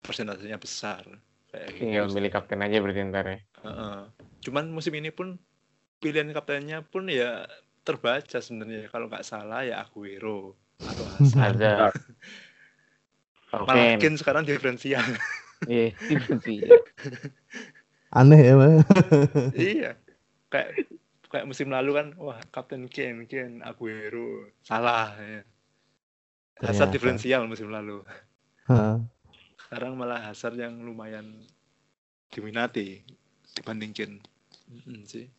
Speaker 4: persentasenya besar kayak gitu
Speaker 1: Tinggal
Speaker 4: sih.
Speaker 1: milih kapten aja berarti ntar ya.
Speaker 4: Heeh. Cuman musim ini pun pilihan kaptennya pun ya terbaca sebenarnya kalau nggak salah ya Aguero atau Hazard.
Speaker 1: Ada.
Speaker 4: Malah. Kane sekarang diferensial.
Speaker 1: Iya, sih.
Speaker 2: Aneh ya,
Speaker 4: iya. Kayak kayak musim lalu kan wah kapten Kane, Kane, Aguero salah ya. Hazard diferensial musim lalu.
Speaker 2: Heeh.
Speaker 4: Sekarang malah Hazard yang lumayan diminati dibanding Kane. Mm-mm sih.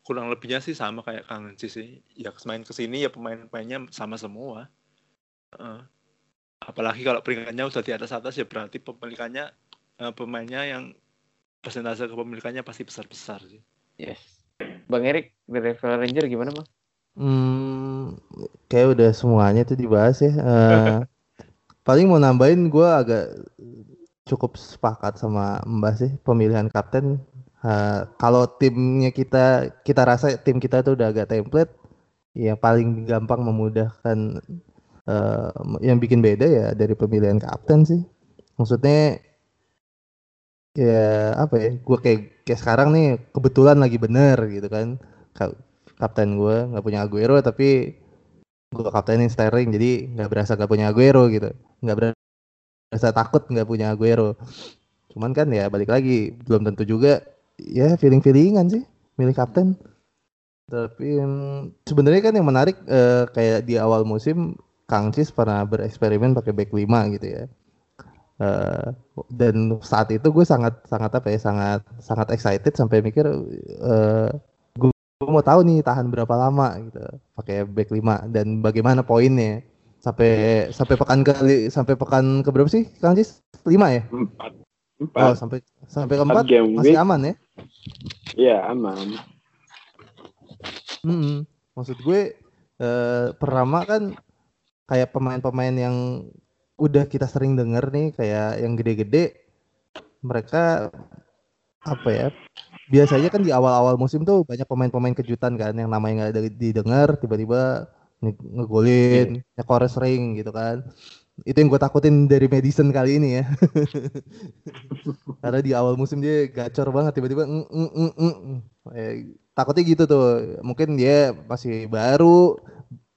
Speaker 4: Kurang lebihnya sih sama kayak Kang Renci sih. Ya main ke sini ya pemain-pemainnya sama semua. Heeh. apalagi kalau peringkatnya udah di atas atas ya berarti pemilikannya eh, pemainnya yang persentase kepemilikannya pasti besar besar sih.
Speaker 1: Yes. Bang Erik dari Ranger gimana bang?
Speaker 2: Hmm, kayak udah semuanya tuh dibahas ya. Eh, paling mau nambahin gue agak cukup sepakat sama Mbak sih pemilihan kapten. Eh, kalau timnya kita kita rasa tim kita tuh udah agak template, ya paling gampang memudahkan eh, yang bikin beda ya dari pemilihan kapten sih. Maksudnya ya apa ya? Gue kayak kayak sekarang nih kebetulan lagi bener gitu kan. Ka- Kapten gue nggak punya Aguero tapi gue kaptenin Sterling jadi nggak berasa nggak punya Aguero gitu. Nggak berasa takut nggak punya Aguero. Cuman kan ya balik lagi belum tentu juga ya feeling feelingan sih milih kapten. Tapi hmm, sebenarnya kan yang menarik eh, kayak di awal musim Kang Cis pernah bereksperimen pakai back 5 gitu ya. Eh, dan saat itu gue sangat sangat apa ya sangat sangat excited sampai mikir eh gue, mau tahu nih tahan berapa lama gitu pakai back 5 dan bagaimana poinnya sampai sampai pekan ke sampai pekan ke berapa sih Kang Cis? 5 ya?
Speaker 3: empat
Speaker 2: Oh,
Speaker 3: empat
Speaker 2: sampai sampai keempat
Speaker 3: game
Speaker 2: masih
Speaker 3: week
Speaker 2: aman ya?
Speaker 3: ya aman
Speaker 2: Mm-mm. Maksud gue eh, pertama kan kayak pemain-pemain yang udah kita sering denger nih kayak yang gede-gede mereka apa ya biasanya kan di awal-awal musim tuh banyak pemain-pemain kejutan kan yang namanya nggak ada- didengar tiba-tiba nge- ngegolin nyekornya sering gitu kan. Itu yang gue takutin dari Madison kali ini ya. Karena di awal musim dia gacor banget tiba-tiba "Mm, mm, mm, mm." Eh, takutnya gitu tuh. Mungkin dia masih baru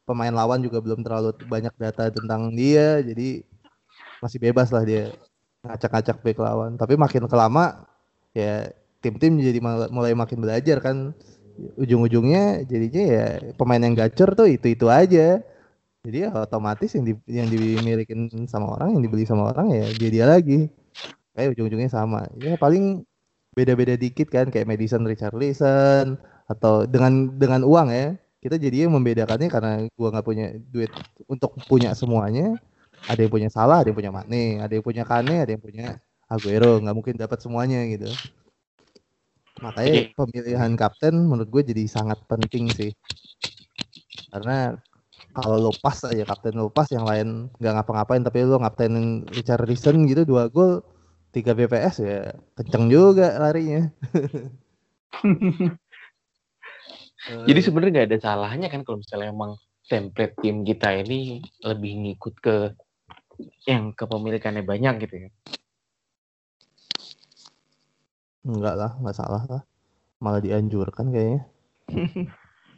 Speaker 2: pemain lawan juga belum terlalu banyak data tentang dia jadi masih bebas lah dia ngacak-ngacak back lawan. Tapi makin kelama ya tim-tim jadi mulai makin belajar kan. Ujung-ujungnya jadinya ya pemain yang gacor tuh itu-itu aja. Jadi ya otomatis yang di, yang dimilikin sama orang yang dibeli sama orang ya dia dia lagi. Kayak ujung-ujungnya sama. Ya paling beda-beda dikit kan kayak Madison Richarlison atau dengan dengan uang ya. Kita jadinya membedakannya karena gua nggak punya duit untuk punya semuanya. Ada yang punya Salah ada yang punya Mane ada yang punya Kane ada yang punya Aguero. Nggak mungkin dapat semuanya gitu. Makanya
Speaker 1: Oke.
Speaker 2: pemilihan kapten menurut gue jadi sangat penting sih. Karena kalau lo pas aja kapten lo pas yang lain nggak ngapa-ngapain tapi lo ngaptenin Richarlison gitu dua gol 3 BPS ya kenceng juga larinya.
Speaker 1: Jadi sebenarnya nggak ada salahnya kan kalau misalnya emang template tim kita ini lebih ngikut ke yang kepemilikannya banyak gitu ya.
Speaker 2: Enggak lah, nggak salah lah. Malah dianjurkan kayaknya.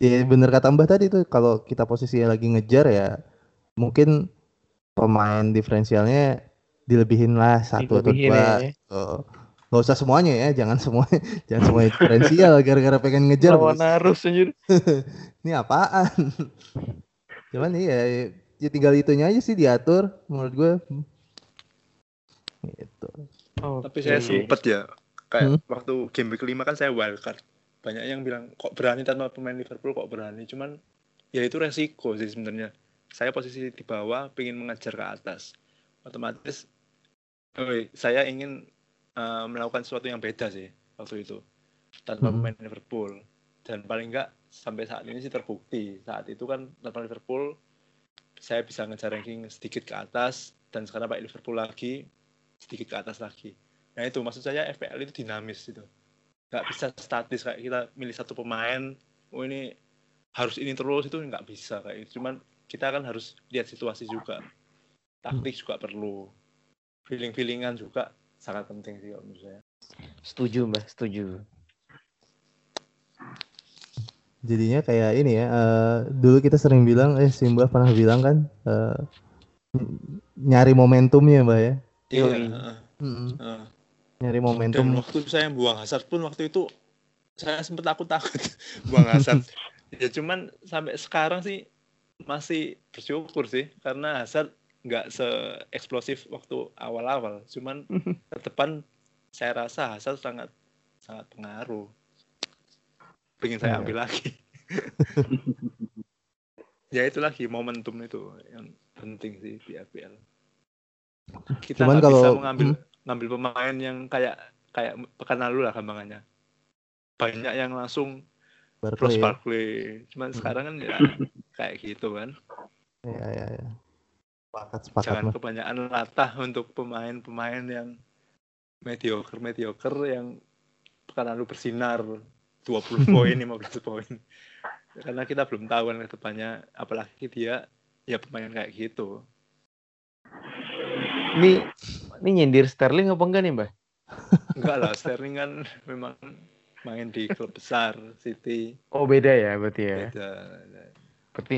Speaker 2: ya bener kata Mbah tadi tuh kalau kita posisinya lagi ngejar ya mungkin pemain diferensialnya dilebihin lah satu atau dua.
Speaker 1: ya.
Speaker 2: Oh, nggak usah semuanya ya, jangan semua jangan semuanya diferensial gara-gara pengen ngejar.
Speaker 1: Lawan arus anjir.
Speaker 2: Ini apaan? Cuman iya, ya tinggal itunya aja sih diatur menurut gue. Gitu.
Speaker 4: Tapi saya sempet ya kayak
Speaker 2: Hmm.
Speaker 4: waktu game week kelima kan saya wildcard. Banyak yang bilang kok berani tanpa pemain Liverpool kok berani. Cuman ya itu resiko sih sebenarnya. Saya posisi di bawah pengen mengejar ke atas. Otomatis oh, saya ingin eh, melakukan sesuatu yang beda sih waktu itu tanpa
Speaker 2: Hmm.
Speaker 4: pemain Liverpool. Dan paling enggak sampai saat ini sih terbukti. Saat itu kan tanpa Liverpool saya bisa ngejar ranking sedikit ke atas dan sekarang pakai Liverpool lagi sedikit ke atas lagi. Nah itu maksud saya FPL itu dinamis itu. Nggak bisa statis kayak kita milih satu pemain, oh ini harus ini terus itu nggak bisa kayak gitu. Cuman kita kan harus lihat situasi juga. Taktik juga perlu. Feeling-feelingan juga sangat penting sih kalau menurut saya.
Speaker 1: Setuju mbak, setuju.
Speaker 2: Jadinya kayak ini ya, eh, dulu kita sering bilang, eh Simba pernah bilang kan, eh, ny- nyari momentumnya mbak ya.
Speaker 4: Iya.
Speaker 1: Yoi.
Speaker 4: heeh,
Speaker 2: Mm-mm. Nyari
Speaker 4: Dan
Speaker 2: momentum.
Speaker 4: waktu saya buang Hazard pun waktu itu saya sempat takut-takut buang Hazard. ya cuman sampai sekarang sih masih bersyukur sih karena Hazard nggak se-eksplosif waktu awal-awal. Cuman ke depan saya rasa Hazard sangat sangat pengaruh. Pengen saya
Speaker 2: Iya.
Speaker 4: ambil lagi. ya itu lagi momentum itu yang penting sih di FPL. Kita
Speaker 2: Cuman
Speaker 4: nggak bisa
Speaker 2: kalau-
Speaker 4: mengambil
Speaker 2: hmm.
Speaker 4: Ngambil pemain yang kayak kayak pekan lalu lah gampangannya. Banyak yang langsung
Speaker 2: Barclay
Speaker 4: Ross
Speaker 2: ya.
Speaker 4: Barkley. Cuman
Speaker 2: Hmm.
Speaker 4: sekarang kan ya kayak gitu kan.
Speaker 2: Iya, iya, iya. Sepakat, sepakat
Speaker 4: Jangan
Speaker 2: Mas.
Speaker 4: kebanyakan latah untuk pemain-pemain yang mediocre mediocre yang pekan lalu bersinar 20 poin 15 poin. Karena kita belum tahu kan ke depannya apalagi dia ya pemain kayak gitu.
Speaker 1: Ini ini nyindir Sterling apa enggak nih mbak?
Speaker 4: Enggak lah Sterling kan memang main di klub besar City.
Speaker 1: Oh beda ya berarti ya.
Speaker 4: Beda.
Speaker 1: Berarti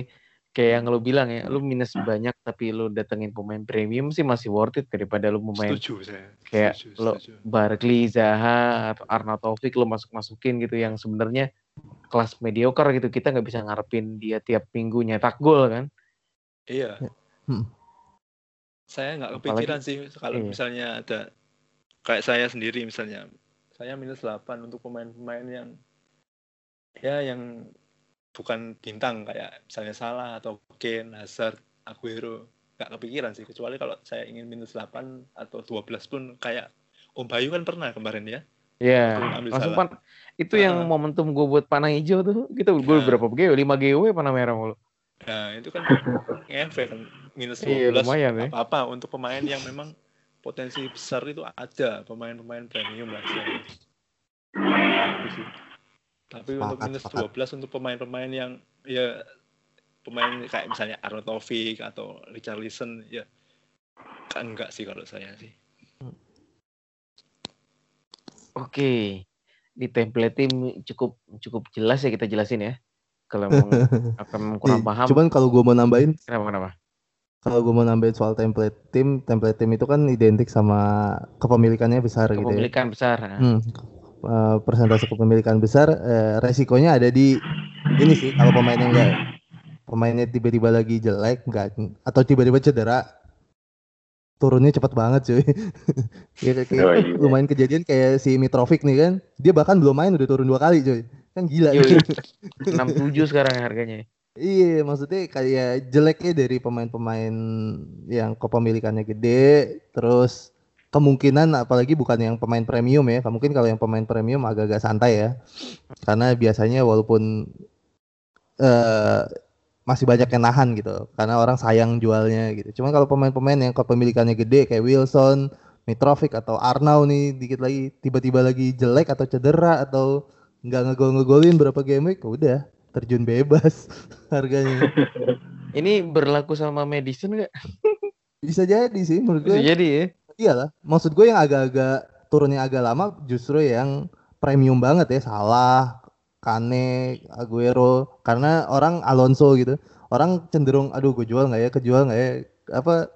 Speaker 1: kayak yang lo bilang ya, lo minus banyak tapi lo datengin pemain premium sih masih worth it daripada lo pemain
Speaker 4: Setuju saya.
Speaker 1: kayak
Speaker 4: Setuju,
Speaker 1: lo
Speaker 4: setuju.
Speaker 1: Barkley, Zaha, atau Arnautovic lo masuk-masukin gitu yang sebenarnya kelas mediocre gitu. Kita nggak bisa ngarepin dia tiap minggu nyetak gol kan.
Speaker 4: Iya.
Speaker 2: Hmm.
Speaker 4: Saya nggak
Speaker 1: Apalagi-
Speaker 4: kepikiran sih kalau
Speaker 1: iya.
Speaker 4: misalnya ada kayak saya sendiri misalnya. Saya minus 8 untuk pemain-pemain yang ya yang bukan bintang kayak misalnya Salah atau Kane, Hazard, Aguero. Nggak kepikiran sih kecuali kalau saya ingin minus 8 atau 12 pun kayak Om Bayu kan pernah kemarin ya.
Speaker 1: Iya. Langsung
Speaker 4: salah.
Speaker 1: pan itu yang
Speaker 4: Ah.
Speaker 1: momentum gue buat panah hijau tuh. Kita gue
Speaker 4: Ah.
Speaker 1: berapa GW? 5 GW panah merah mulu.
Speaker 4: Nah, itu kan ngefek kan minus 12
Speaker 1: Iya, lumayan ya.
Speaker 4: apa untuk pemain yang memang potensi besar itu ada pemain-pemain premium lah sih. Tapi untuk minus
Speaker 2: sepakat.
Speaker 4: 12 untuk pemain-pemain yang ya pemain kayak misalnya Arnautovic atau Richarlison ya kan enggak sih kalau saya sih.
Speaker 1: Oke. Di template tim cukup cukup jelas ya kita jelasin ya. Kalau akan kurang paham.
Speaker 2: Cuman kalau gue mau nambahin,
Speaker 1: Kenapa kenapa?
Speaker 2: Kalau gue mau nambahin soal template tim, template tim itu kan identik sama kepemilikannya besar gitu ya.
Speaker 1: Kepemilikan besar. nah.
Speaker 2: Hmm, eh, persentase kepemilikan besar, eh, resikonya ada di ini sih kalau pemainnya enggak pemainnya tiba-tiba lagi jelek enggak atau tiba-tiba cedera turunnya cepet banget cuy. ya, kayak,
Speaker 3: Oh, iya.
Speaker 2: lumayan kejadian kayak si Mitrovic nih kan, dia bahkan belum main udah turun dua kali cuy. Kan gila.
Speaker 1: Yoi. 67 sekarang harganya.
Speaker 2: Iya, maksudnya kayak jeleknya dari pemain-pemain yang kepemilikannya gede, terus kemungkinan apalagi bukan yang pemain premium ya. Mungkin kalau yang pemain premium agak-agak santai ya. Karena biasanya walaupun eh masih banyak yang nahan gitu. Karena orang sayang jualnya gitu. Cuman kalau pemain-pemain yang kepemilikannya gede kayak Wilson, Mitrovic atau Arnau nih dikit lagi tiba-tiba lagi jelek atau cedera atau nggak ngegol ngegolin berapa game week udah terjun bebas harganya.
Speaker 1: Ini berlaku sama medicine nggak?
Speaker 2: bisa jadi sih menurut gue.
Speaker 1: Bisa jadi ya.
Speaker 2: iyalah maksud gue yang agak-agak turunnya agak lama justru yang premium banget ya salah Kane Aguero. Karena orang Alonso gitu orang cenderung aduh gue jual nggak ya kejual nggak ya? Apa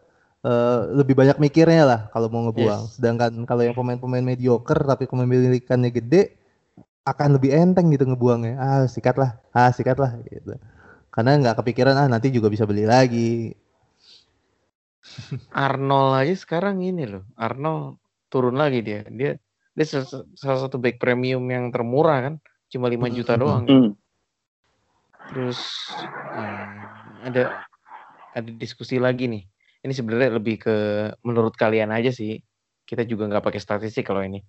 Speaker 2: eh, lebih banyak mikirnya lah kalau mau ngebuang. Sedangkan kalau yang pemain-pemain mediocre tapi kepemilikannya gede akan lebih enteng gitu ngebuangnya ah sikat lah ah sikat lah gitu karena nggak kepikiran ah nanti juga bisa beli lagi
Speaker 1: Arnold aja sekarang ini loh. Arnold turun lagi dia. Dia dia salah, salah satu back premium yang termurah kan. Cuma 5 juta doang.
Speaker 3: Hmm.
Speaker 1: Terus hmm, ada ada diskusi lagi nih. Ini sebenarnya lebih ke menurut kalian aja sih. Kita juga nggak pakai statistik kalau ini.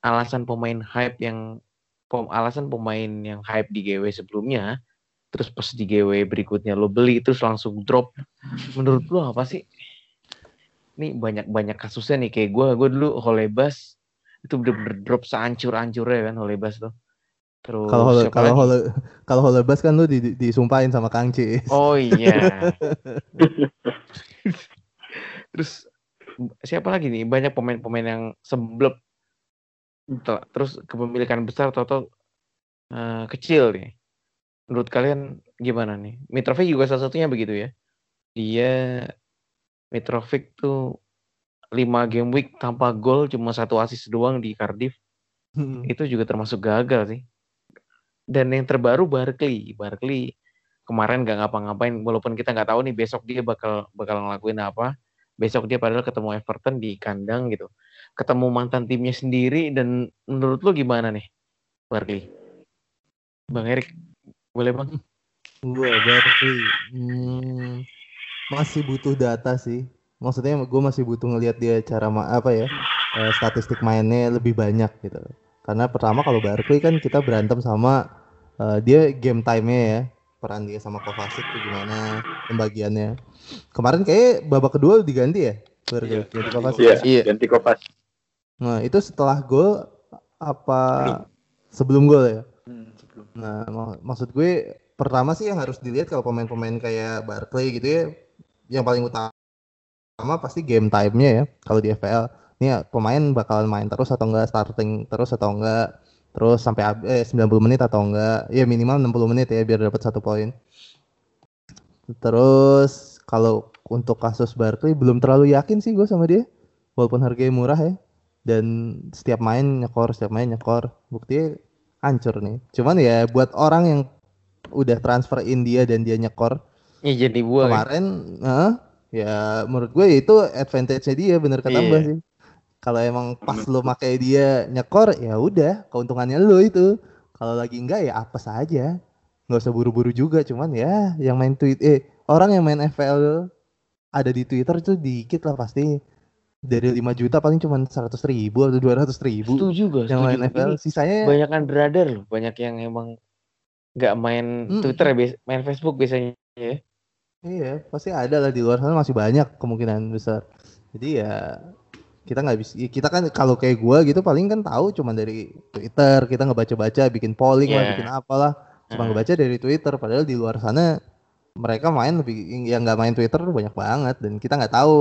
Speaker 1: Alasan pemain hype yang alasan pemain yang hype di GW sebelumnya, terus pas di GW berikutnya lo beli terus langsung drop. Menurut lo apa sih? Ini banyak-banyak kasusnya nih kayak gue, gue dulu Holebas itu bener-bener drop seancur-ancurnya kan Holebas tuh. Terus
Speaker 2: kalau Hole- kalau? Hole kalau Holebas kan lu di, di- disumpahin sama Kang Cis
Speaker 1: Oh iya. Terus siapa lagi nih? Banyak pemain-pemain yang seblep. Terus kepemilikan besar atau kecil nih. Menurut kalian gimana nih? Mitrovic juga salah satunya begitu ya. Dia Mitrovic tuh 5 game week tanpa gol cuma satu assist doang di Cardiff. Itu juga termasuk gagal sih. Dan yang terbaru Barkley. Barkley kemarin nggak ngapa-ngapain walaupun kita nggak tahu nih besok dia bakal bakal ngelakuin apa besok dia padahal ketemu Everton di kandang gitu ketemu mantan timnya sendiri dan menurut lu gimana nih Barkley Bang Erik boleh bang
Speaker 2: Gua Barkley hmm, masih butuh data sih. Maksudnya gue masih butuh ngelihat dia cara ma- apa ya eh, statistik mainnya lebih banyak gitu. Karena pertama kalau Barkley kan kita berantem sama eh, dia game time-nya ya peran dia sama Kovacic tuh gimana pembagiannya. Kemarin kayak babak kedua diganti ya. Barkley,
Speaker 4: Iya,
Speaker 2: ganti Kovacic.
Speaker 3: Iya,
Speaker 1: Iya.
Speaker 3: ganti Kopas.
Speaker 2: Nah itu setelah gol apa sebelum gol ya?
Speaker 4: Hmm, sebelum.
Speaker 2: Nah, mak- maksud gue pertama sih yang harus dilihat kalau pemain-pemain kayak Barkley gitu ya, yang paling utama pasti game time-nya ya. Kalau di FPL, ini ya, pemain bakalan main terus atau enggak, starting terus atau enggak, terus sampai eh, 90 menit atau enggak, ya minimal 60 menit ya biar dapat satu poin. Terus kalau untuk kasus Barkley belum terlalu yakin sih gue sama dia, walaupun harganya murah ya. Dan setiap main nyekor, setiap main nyekor, buktinya hancur nih. Cuman ya buat orang yang udah transfer India dan dia nyekor
Speaker 1: Iya jadi gua
Speaker 2: kemarin, eh, ya menurut gue itu advantage-nya dia bener kata
Speaker 1: Iya.
Speaker 2: Mbak sih. Kalau emang pas lo pakai dia nyekor ya udah keuntungannya lo itu. Kalau lagi enggak ya apa saja. Nggak usah buru-buru juga cuman ya yang main tweet eh orang yang main FPL ada di Twitter itu dikit lah pasti. Dari 5 juta paling cuma 100 ribu atau 200 ribu
Speaker 1: setuju gue
Speaker 2: yang main FPL. Sisanya
Speaker 1: banyak kan brother loh banyak yang emang nggak main
Speaker 2: Mm.
Speaker 1: Twitter ya main Facebook biasanya ya
Speaker 2: Iya, pasti ada lah di luar sana masih banyak kemungkinan besar. Jadi ya kita nggak bisa, kita kan kalau kayak gua gitu paling kan tahu cuma dari Twitter, kita ngebaca-baca, bikin polling lah,
Speaker 1: Iya.
Speaker 2: bikin apalah, cuma ngebaca dari Twitter. Padahal di luar sana mereka main lebih yang nggak main Twitter banyak banget dan kita nggak tahu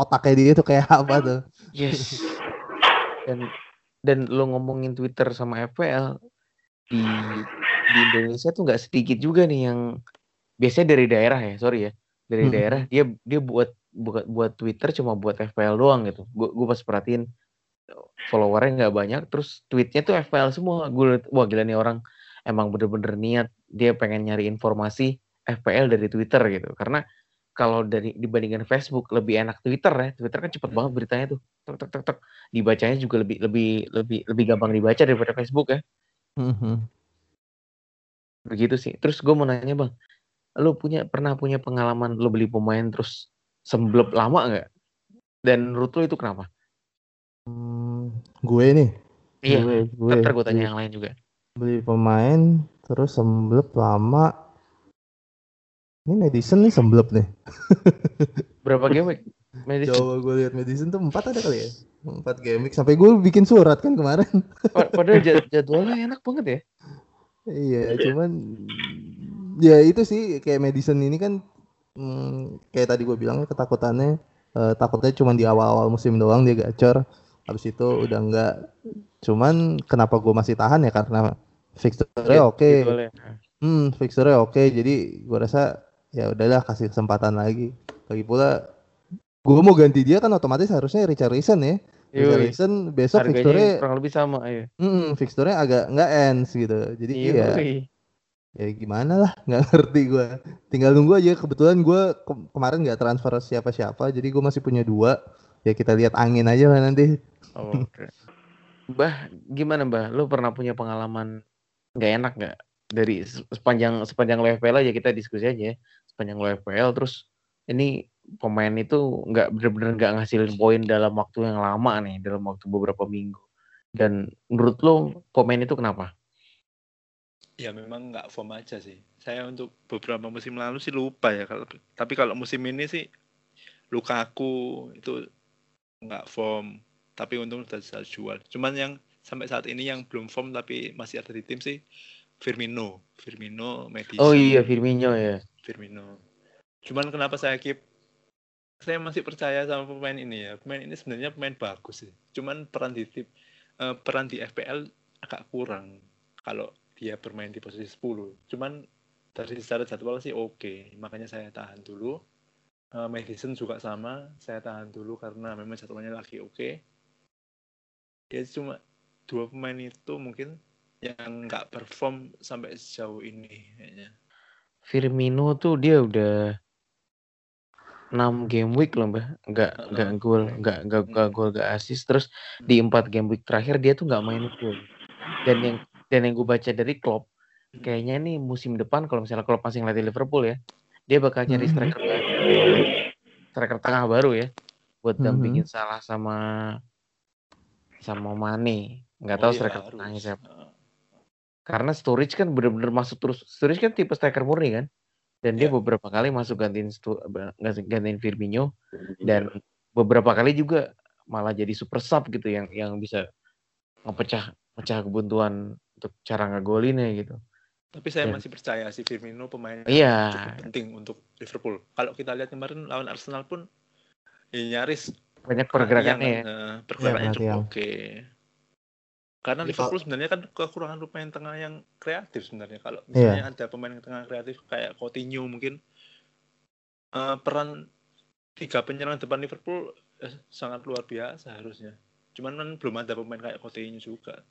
Speaker 2: otaknya dia tuh kayak apa tuh.
Speaker 1: Yes. Dan dan lo ngomongin Twitter sama FPL di di Indonesia tuh nggak sedikit juga nih yang biasanya dari daerah ya, sorry ya. Dari
Speaker 2: Hmm.
Speaker 1: daerah dia dia buat buat buat Twitter cuma buat FPL doang gitu. Gue gue pas perhatiin followernya nggak banyak, terus tweetnya tuh FPL semua. Gue liat, wah gila nih orang emang bener-bener niat dia pengen nyari informasi FPL dari Twitter gitu. Karena kalau dari dibandingkan Facebook lebih enak Twitter ya. Twitter kan cepet banget beritanya tuh. Tek tek tek tek. Dibacanya juga lebih lebih lebih lebih gampang dibaca daripada Facebook ya.
Speaker 2: Mhm.
Speaker 1: Begitu sih. Terus gue mau nanya bang, lu punya pernah punya pengalaman lu beli pemain terus semblep lama nggak? Dan menurut lu itu kenapa?
Speaker 2: Hmm, gue nih.
Speaker 1: Iya.
Speaker 2: Gue, gue.
Speaker 1: Ntar gue tanya
Speaker 2: beli-
Speaker 1: yang lain juga.
Speaker 2: Beli pemain terus semblep lama. Ini Madison nih semblep nih.
Speaker 1: Berapa game week? Madison.
Speaker 2: Coba gue lihat Madison tuh empat ada kali ya. Empat game week. sampai gue bikin surat kan kemarin.
Speaker 1: Pa- Padahal jad- jadwalnya enak banget ya.
Speaker 2: Iya, cuman ya itu sih kayak Madison ini kan hmm, kayak tadi gue bilang ketakutannya eh, takutnya cuma di awal-awal musim doang dia gacor. Habis itu udah enggak. Cuman kenapa gue masih tahan ya karena fixture-nya oke.
Speaker 1: Jadwalnya.
Speaker 2: Hmm, fixture-nya oke. Jadi gue rasa ya udahlah kasih kesempatan lagi. Lagi pula gue mau ganti dia kan otomatis harusnya Richarlison ya.
Speaker 1: Yoi.
Speaker 2: Richarlison besok
Speaker 1: Harganya
Speaker 2: fixture-nya
Speaker 1: kurang lebih sama ya.
Speaker 2: hmm, fixture-nya agak nggak ends gitu. Jadi iya
Speaker 1: Yoi.
Speaker 2: ya gimana lah nggak ngerti gue tinggal nunggu aja kebetulan gue ke- kemarin nggak transfer siapa-siapa jadi gue masih punya dua ya kita lihat angin aja lah nanti
Speaker 1: Oh, Oke. Bah, gimana Mbah? Lu pernah punya pengalaman nggak enak nggak dari se- sepanjang sepanjang FPL aja kita diskusi aja Sepanjang lo FPL terus ini pemain itu nggak bener-bener nggak ngasilin poin dalam waktu yang lama nih, dalam waktu beberapa minggu. Dan menurut lo pemain itu kenapa?
Speaker 4: Ya memang nggak form aja sih. Saya untuk beberapa musim lalu sih lupa ya. Kalau tapi kalau musim ini sih Lukaku itu nggak form. Tapi untung sudah bisa jual. Cuman yang sampai saat ini yang belum form tapi masih ada di tim sih Firmino. Firmino, Madison.
Speaker 1: Oh iya Firmino ya.
Speaker 4: Firmino. Cuman kenapa saya keep saya masih percaya sama pemain ini ya. Pemain ini sebenarnya pemain bagus sih. Cuman peran di tim eh, peran di FPL agak kurang kalau dia bermain di posisi 10. Cuman dari secara jadwal sih oke. Makanya saya tahan dulu. Eh, Madison juga sama, saya tahan dulu karena memang jadwalnya lagi oke. Ya cuma dua pemain itu mungkin yang nggak perform sampai sejauh ini kayaknya.
Speaker 1: Firmino tuh dia udah 6 game week loh mbak nggak nggak gol nggak nggak nggak gol nggak assist. Terus di empat game week terakhir dia tuh nggak main full dan yang dan yang gue baca dari Klopp kayaknya nih musim depan kalau misalnya Klopp masih ngelatih Liverpool ya dia bakal cari
Speaker 2: Mhm.
Speaker 1: striker baru. Striker tengah baru ya buat
Speaker 2: Mhm.
Speaker 1: dampingin salah sama sama Mane. Nggak
Speaker 4: Oh
Speaker 1: tahu
Speaker 4: iya,
Speaker 1: striker tengahnya siapa.
Speaker 4: Heeh.
Speaker 1: Karena Sturridge kan bener-bener masuk terus Sturridge kan tipe striker murni kan dan dia
Speaker 4: Iya.
Speaker 1: beberapa kali masuk gantiin Stu- gantiin Firmino dan beberapa kali juga malah jadi super sub gitu yang yang bisa ngepecah pecah kebuntuan untuk cara ngegolinnya gitu.
Speaker 4: Tapi saya
Speaker 1: Ya.
Speaker 4: masih percaya si Firmino pemain yang
Speaker 1: Iya.
Speaker 4: cukup penting untuk Liverpool. Kalau kita lihat kemarin lawan Arsenal pun ya nyaris
Speaker 1: Banyak pergerakannya
Speaker 4: kan,
Speaker 1: ya.
Speaker 4: eh, pergerakannya
Speaker 2: Iya,
Speaker 4: cukup oke. Karena
Speaker 2: Jadi
Speaker 4: Liverpool sebenarnya kan kekurangan pemain tengah yang kreatif sebenarnya. Kalau
Speaker 2: Iya.
Speaker 4: misalnya ada pemain tengah kreatif kayak Coutinho mungkin eh, peran tiga penyerang depan Liverpool eh, sangat luar biasa harusnya. Cuman kan belum ada pemain kayak Coutinho juga.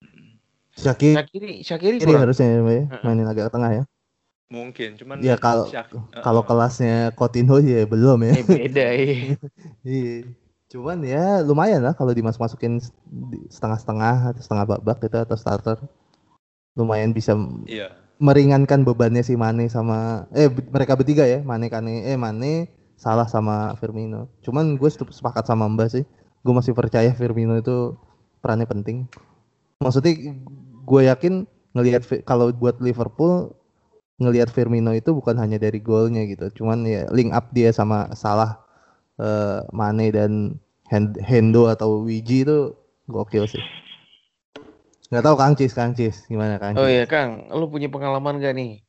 Speaker 4: Hmm,
Speaker 2: Syakiri
Speaker 1: Shakiri, Shakiri
Speaker 2: Kiri
Speaker 1: kurang.
Speaker 2: harusnya ya, ya, mainin agak ke tengah ya.
Speaker 4: Mungkin, cuman
Speaker 2: Ya kalau
Speaker 4: Syak-
Speaker 2: kalau
Speaker 4: eh,
Speaker 2: kelasnya Coutinho ya belum ya.
Speaker 1: Eh, beda iya.
Speaker 2: Cuman ya lumayan lah kalau dimasuk-masukin di- setengah-setengah atau setengah babak gitu atau starter. Lumayan bisa
Speaker 4: Iya.
Speaker 2: meringankan bebannya si Mane sama eh mereka bertiga ya, Mane Kane eh Mane salah sama Firmino. Cuman gue sepakat sama Mbak sih. Gue masih percaya Firmino itu perannya penting. Maksudnya gue yakin ngelihat kalau buat Liverpool ngelihat Firmino itu bukan hanya dari golnya gitu. Cuman ya link up dia sama Salah eh, Mane dan Hen- Hendo atau Wiji itu gokil sih. Nggak tahu Kang Cis, Kang Cis gimana Kang Cis?
Speaker 1: Oh iya Kang, lu punya pengalaman gak nih?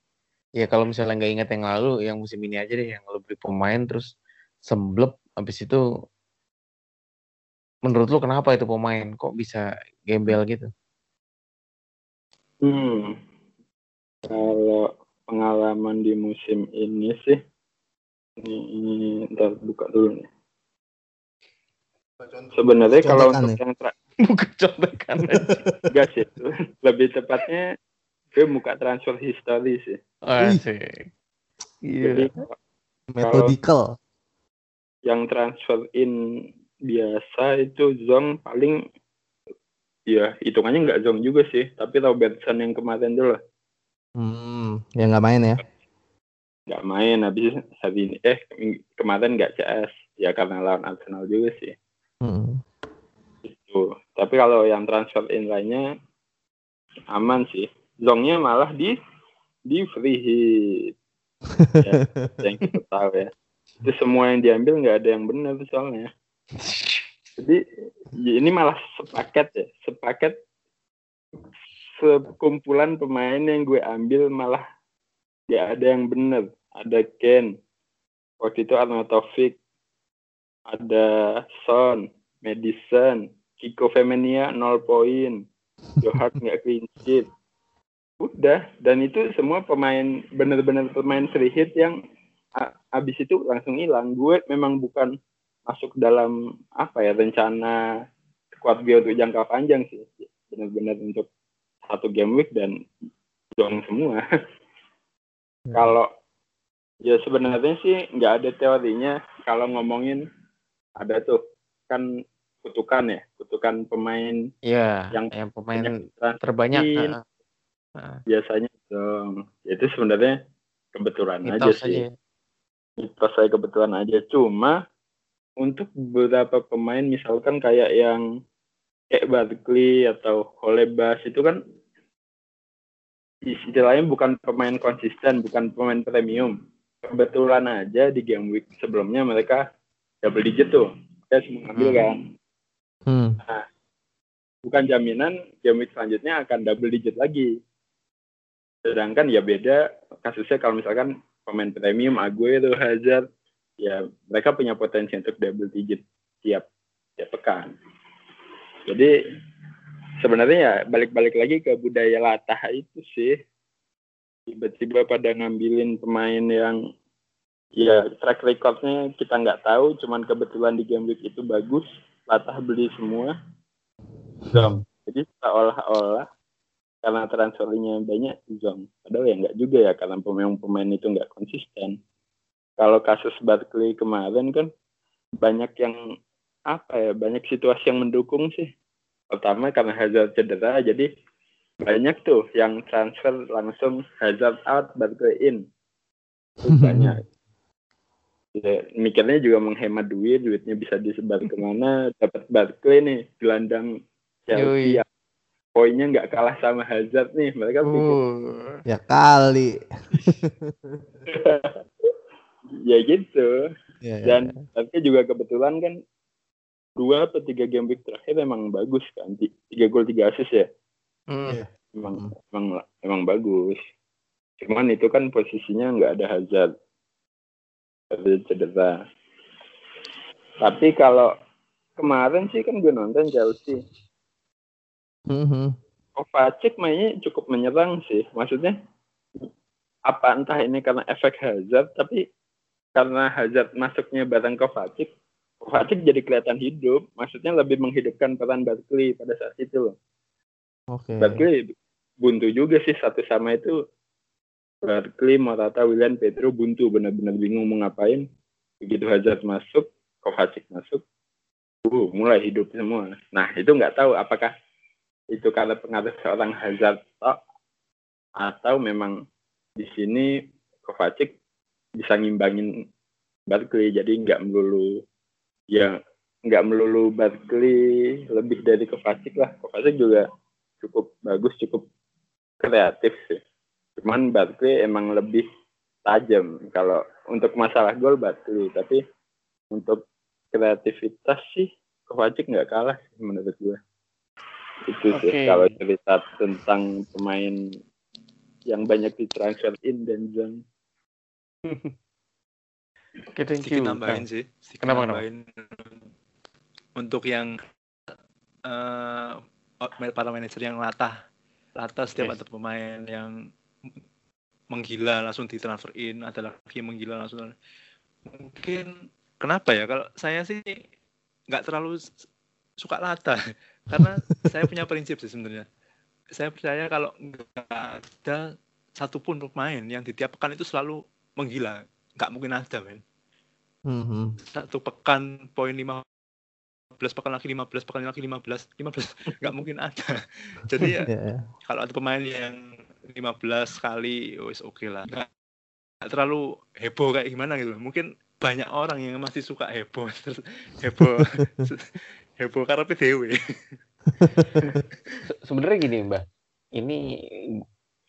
Speaker 1: Ya kalau misalnya nggak ingat yang lalu, yang musim ini aja deh, yang lu beli pemain terus semblep, habis itu menurut lu kenapa itu pemain kok bisa gembel gitu?
Speaker 3: Hmm. Kalau pengalaman di musim ini sih, ini, ini ntar buka dulu nih. Sebenarnya kalau untuk yang tra-
Speaker 1: Bukan contekan aja.
Speaker 3: enggak sih, lebih tepatnya gue buka transfer history sih.
Speaker 1: Asik.
Speaker 3: Jadi
Speaker 1: Iya.
Speaker 2: Methodikal.
Speaker 3: yang transfer in biasa itu zong paling ya hitungannya nggak zong juga sih, tapi Robertson yang kemarin dulu
Speaker 2: Hmm, ya nggak main ya.
Speaker 3: Nggak main habis hari ini eh kemarin nggak CS ya karena lawan Arsenal juga sih.
Speaker 2: Hmm.
Speaker 3: Tapi kalau yang transfer in lainnya aman sih. Zongnya malah di di free hit. ya, yang kita tahu ya. Itu semua yang diambil nggak ada yang benar soalnya. Jadi ini malah sepaket ya, sepaket sekumpulan pemain yang gue ambil malah gak ada yang benar. Ada Ken, waktu itu Arnautovic, ada Son, Madison, Kiko Femenia 0 poin, Johak nggak clean sheet. Udah, dan itu semua pemain benar-benar pemain free hit yang abis itu langsung hilang. Gue memang bukan masuk dalam apa ya rencana squad gue untuk jangka panjang sih. Benar-benar untuk satu game week dan dong semua. Hmm. Kalau ya sebenarnya sih nggak ada teorinya kalau ngomongin ada tuh kan kutukan ya, kutukan pemain
Speaker 1: Iya, yang yang pemain terbanyak.
Speaker 3: Uh, biasanya dong. Itu sebenarnya kebetulan aja sih. Aja. Mitos saya kebetulan aja. Cuma untuk beberapa pemain misalkan kayak yang kayak Barkley atau Holebas itu kan istilahnya bukan pemain konsisten, bukan pemain premium. Kebetulan aja di game week sebelumnya mereka double digit tuh. Saya semua ngambil kan. Hmm. Nah, bukan jaminan game week selanjutnya akan double digit lagi. Sedangkan ya beda kasusnya kalau misalkan pemain premium Aguero, Hazard, ya mereka punya potensi untuk double digit tiap tiap pekan. Jadi sebenarnya ya balik-balik lagi ke budaya latah itu sih tiba-tiba pada ngambilin pemain yang ya track recordnya kita nggak tahu cuman kebetulan di game week itu bagus latah beli semua. Zong jadi seolah-olah karena transfernya banyak zong padahal ya nggak juga ya karena pemain-pemain itu nggak konsisten. Kalau kasus Barkley kemarin kan banyak yang apa ya banyak situasi yang mendukung sih. Pertama karena Hazard cedera jadi banyak tuh yang transfer langsung Hazard out Barkley in banyak. Ya, mikirnya juga menghemat duit duitnya bisa disebar ke mana. Dapat Barkley nih gelandang Chelsea ya. poinnya nggak kalah sama Hazard nih. Mereka pikir
Speaker 2: uh, ya kali.
Speaker 3: Ya gitu. Ya, ya, dan ya. tapi juga kebetulan kan dua atau tiga game week terakhir emang bagus kan. Tiga gol tiga assist ya mm. emang mm. emang emang bagus cuman itu kan posisinya nggak ada Hazard ada cedera tapi kalau kemarin sih kan gue nonton Chelsea mm-hmm. Kovacic mainnya cukup menyerang sih maksudnya apa entah ini karena efek Hazard tapi karena Hazard masuknya bareng Kovacic Kovacic jadi kelihatan hidup, maksudnya lebih menghidupkan peran Barkley pada saat itu loh. Oke. Okay. Barkley buntu juga sih satu sama itu. Barkley, Morata, William, Pedro buntu benar-benar bingung mau ngapain. Begitu Hazard masuk, Kovacic masuk, uh, mulai hidup semua. Nah itu nggak tahu apakah itu karena pengaruh seorang Hazard tok atau memang di sini Kovacic bisa ngimbangin Barkley jadi nggak melulu ya nggak melulu Barkley lebih dari Kovacic lah Kovacic juga cukup bagus cukup kreatif sih. Cuman Barkley emang lebih tajam. Kalau untuk masalah gol Barkley. Tapi untuk kreativitas sih Kovacic nggak kalah sih menurut gue itu okay. sih kalau cerita tentang pemain yang banyak ditransfer in dan zone.
Speaker 4: Oke, thank you. nambahin sih. Sedikit kenapa, nambahin. Untuk yang uh, para manajer yang latah, latah setiap okay. ada pemain yang menggila langsung ditransferin, ada lagi yang menggila langsung. Mungkin kenapa ya? Kalau saya sih nggak terlalu suka latah, karena saya punya prinsip sih sebenarnya. Saya percaya kalau nggak ada satupun pemain yang di tiap pekan itu selalu menggila nggak mungkin ada men mm-hmm. satu pekan poin lima pekan lagi lima belas pekan lagi lima belas lima belas nggak mungkin ada jadi ya yeah. Iya. kalau ada pemain yang lima belas kali wis oke okay lah nggak, terlalu heboh kayak gimana gitu mungkin banyak orang yang masih suka heboh heboh heboh karena PDW
Speaker 1: Se- Sebenarnya gini Mbak, ini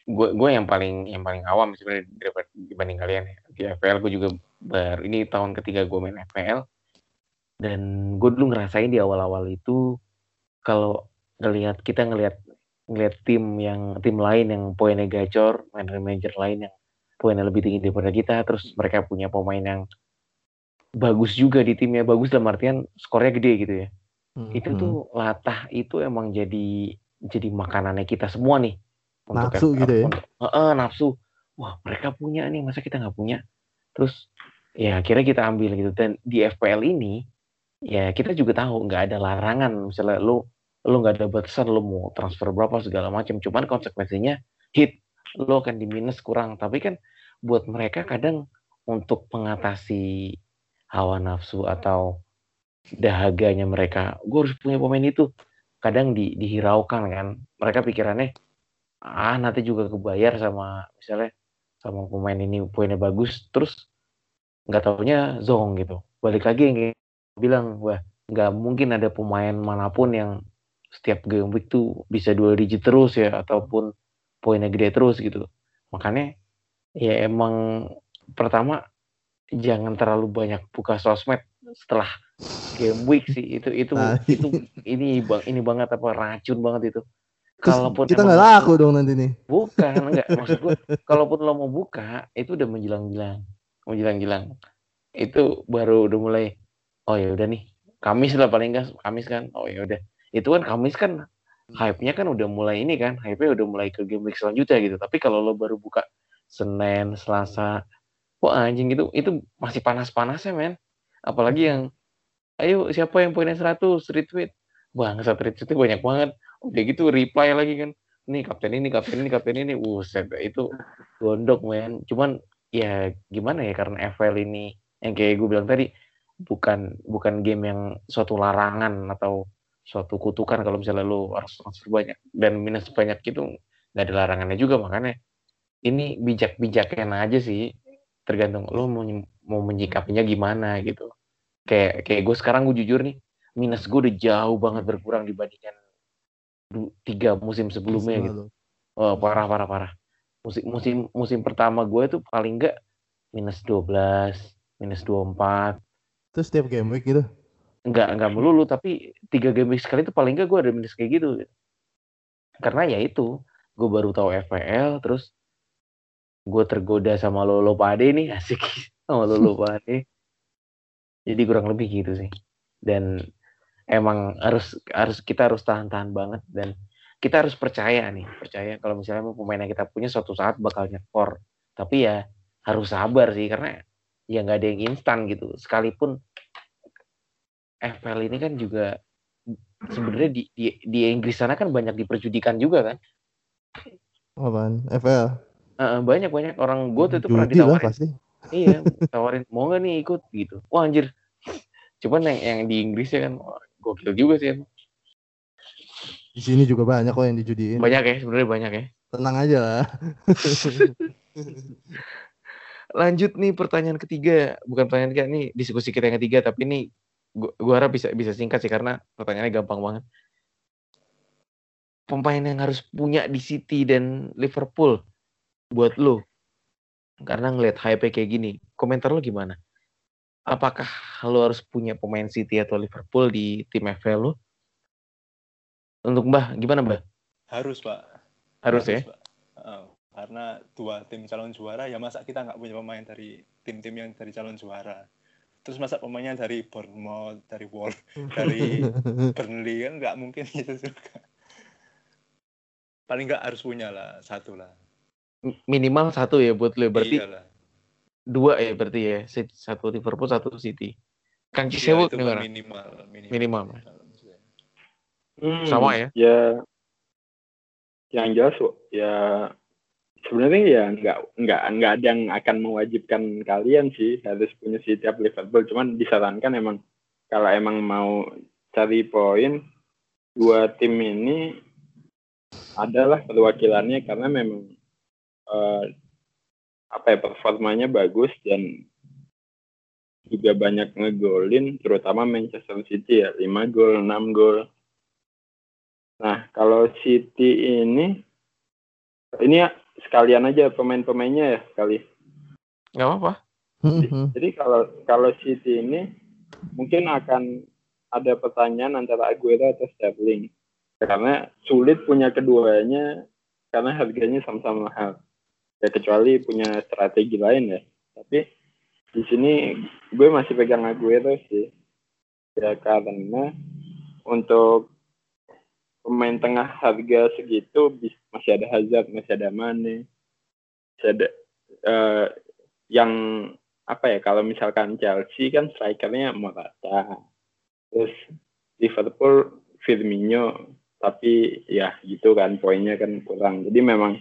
Speaker 1: gue gue yang paling yang paling awam sebenarnya dibanding kalian ya. Di FPL gue juga baru ini tahun ketiga gue main FPL dan gue dulu ngerasain di awal-awal itu kalau ngelihat kita ngelihat ngelihat tim yang tim lain yang poinnya gacor, manajer lain yang poinnya lebih tinggi daripada kita, terus mereka punya pemain yang bagus juga di timnya, bagus dalam artian skornya gede gitu ya
Speaker 2: Hmm.
Speaker 1: itu tuh latah itu emang jadi jadi makanannya kita semua nih
Speaker 2: Nafsu gitu ya?
Speaker 1: untuk- Heeh, nafsu wah mereka punya nih masa kita nggak punya terus ya akhirnya kita ambil gitu dan di FPL ini ya kita juga tahu nggak ada larangan. Misalnya lu lu nggak ada batasan lu mau transfer berapa segala macam. Cuman konsekuensinya hit lu akan di minus kurang. Tapi kan buat mereka kadang untuk mengatasi hawa nafsu atau dahaganya mereka gue harus punya pemain itu. Kadang di, dihiraukan kan. Mereka pikirannya ah nanti juga kebayar sama misalnya sama pemain ini poinnya bagus. Terus nggak taunya zong gitu. Balik lagi yang bilang wah nggak mungkin ada pemain mana pun yang setiap game week tuh bisa dua digit terus ya ataupun poinnya gede terus gitu. Makanya ya emang pertama jangan terlalu banyak buka sosmed setelah game week sih. Itu itu
Speaker 2: Nah.
Speaker 1: itu ini bang ini banget apa racun banget itu. Kalaupun
Speaker 2: kita nggak laku dong nanti nih.
Speaker 1: bukan enggak maksud gue kalaupun lo mau buka itu udah menjelang-jelang. Menjelang-jelang. Itu baru udah mulai oh ya udah nih. Kamis lah paling enggak Kamis kan. Oh ya udah. Itu kan Kamis kan hype-nya kan udah mulai ini kan. Hype-nya udah mulai ke game week selanjutnya gitu. Tapi kalau lo baru buka Senin Selasa wah anjing itu itu masih panas-panasnya men. Apalagi yang ayo siapa yang poinnya 100 retweet bangsa retweetnya banyak banget. Udah gitu reply lagi kan. Nih kapten ini kapten ini kapten ini. Buset itu gondok men. Cuman ya gimana ya karena FL ini yang kayak gue bilang tadi bukan bukan game yang suatu larangan atau suatu kutukan kalau misalnya lo harus transfer banyak dan minus banyak gitu nggak ada larangannya juga makanya ini bijak-bijaknya aja sih tergantung lo mau mau menyikapinya gimana gitu kayak kayak gue sekarang gue jujur nih minus gue udah jauh banget berkurang dibandingkan tiga musim sebelumnya gitu Oh, parah parah parah. Musim musim musim pertama gue tuh paling enggak minus 12, minus 24.
Speaker 2: Terus setiap game week gitu.
Speaker 1: Enggak enggak melulu tapi tiga game week sekali tuh paling enggak gue ada minus kayak gitu. Karena ya itu, gue baru tahu FPL terus gue tergoda sama Lolo Pade nih asik sama Lolo Pade. Jadi kurang lebih gitu sih. Dan emang harus harus kita harus tahan-tahan banget dan kita harus percaya nih, percaya kalau misalnya pemain yang kita punya suatu saat bakal nyekor. Tapi ya harus sabar sih karena ya nggak ada yang instan gitu. Sekalipun FPL ini kan juga sebenarnya di, di di Inggris sana kan banyak diperjudikan juga kan.
Speaker 2: Apaan? FL.
Speaker 1: Eh, banyak banyak orang gue tuh itu pernah
Speaker 2: Judi lah
Speaker 1: ditawarin.
Speaker 2: pasti.
Speaker 1: Iya, tawarin mau nggak nih ikut gitu. Wah anjir. Cuman yang yang di Inggris ya kan gokil juga sih. emang.
Speaker 2: Di sini juga banyak kok yang dijudiin.
Speaker 1: Banyak ya, sebenarnya banyak ya.
Speaker 2: Tenang aja lah.
Speaker 1: Lanjut nih pertanyaan ketiga, bukan pertanyaan ketiga nih diskusi kita yang ketiga, tapi ini gua, gua harap bisa bisa singkat sih karena pertanyaannya gampang banget. Pemain yang harus punya di City dan Liverpool buat lo, karena ngelihat hype kayak gini, komentar lo gimana? Apakah lo harus punya pemain City atau Liverpool di tim FPL lo? Untuk Mbah, gimana Mbah?
Speaker 4: Harus pak.
Speaker 1: Harus ya?
Speaker 4: Pak. Karena dua tim calon juara ya masa kita nggak punya pemain dari tim-tim yang dari calon juara. Terus masa pemainnya dari Bournemouth, dari Wolves, dari Burnley kan nggak mungkin gitu juga. Paling nggak harus punya lah satu lah.
Speaker 1: Minimal satu ya buat lo, berarti
Speaker 4: Iyalah.
Speaker 1: dua ya berarti ya, satu Liverpool, satu City. Kang
Speaker 4: Iya,
Speaker 1: Cisewuk
Speaker 4: itu
Speaker 1: gimana?
Speaker 4: minimal, minimal.
Speaker 1: Minimal.
Speaker 3: Hmm,
Speaker 1: Sama ya?
Speaker 3: Ya, yang jelas ya sebenarnya ya nggak nggak nggak ada yang akan mewajibkan kalian sih harus punya si tiap Liverpool. Cuman disarankan emang kalau emang mau cari poin dua tim ini adalah perwakilannya karena memang eh, apa ya performanya bagus dan juga banyak ngegolin terutama Manchester City ya 5 gol 6 gol Nah, kalau City ini ini ya sekalian aja pemain-pemainnya ya kali.
Speaker 1: Nggak apa-apa.
Speaker 2: Mhm.
Speaker 3: Jadi kalau kalau City ini mungkin akan ada pertanyaan antara Aguero atau Sterling. Karena sulit punya keduanya karena harganya sama-sama mahal. Ya kecuali punya strategi lain ya. Tapi di sini gue masih pegang Aguero sih. Ya karena untuk pemain tengah harga segitu masih ada Hazard, masih ada Mane, masih ada eh, yang apa ya kalau misalkan Chelsea kan strikernya Morata terus Liverpool Firmino tapi ya gitu kan poinnya kan kurang. Jadi memang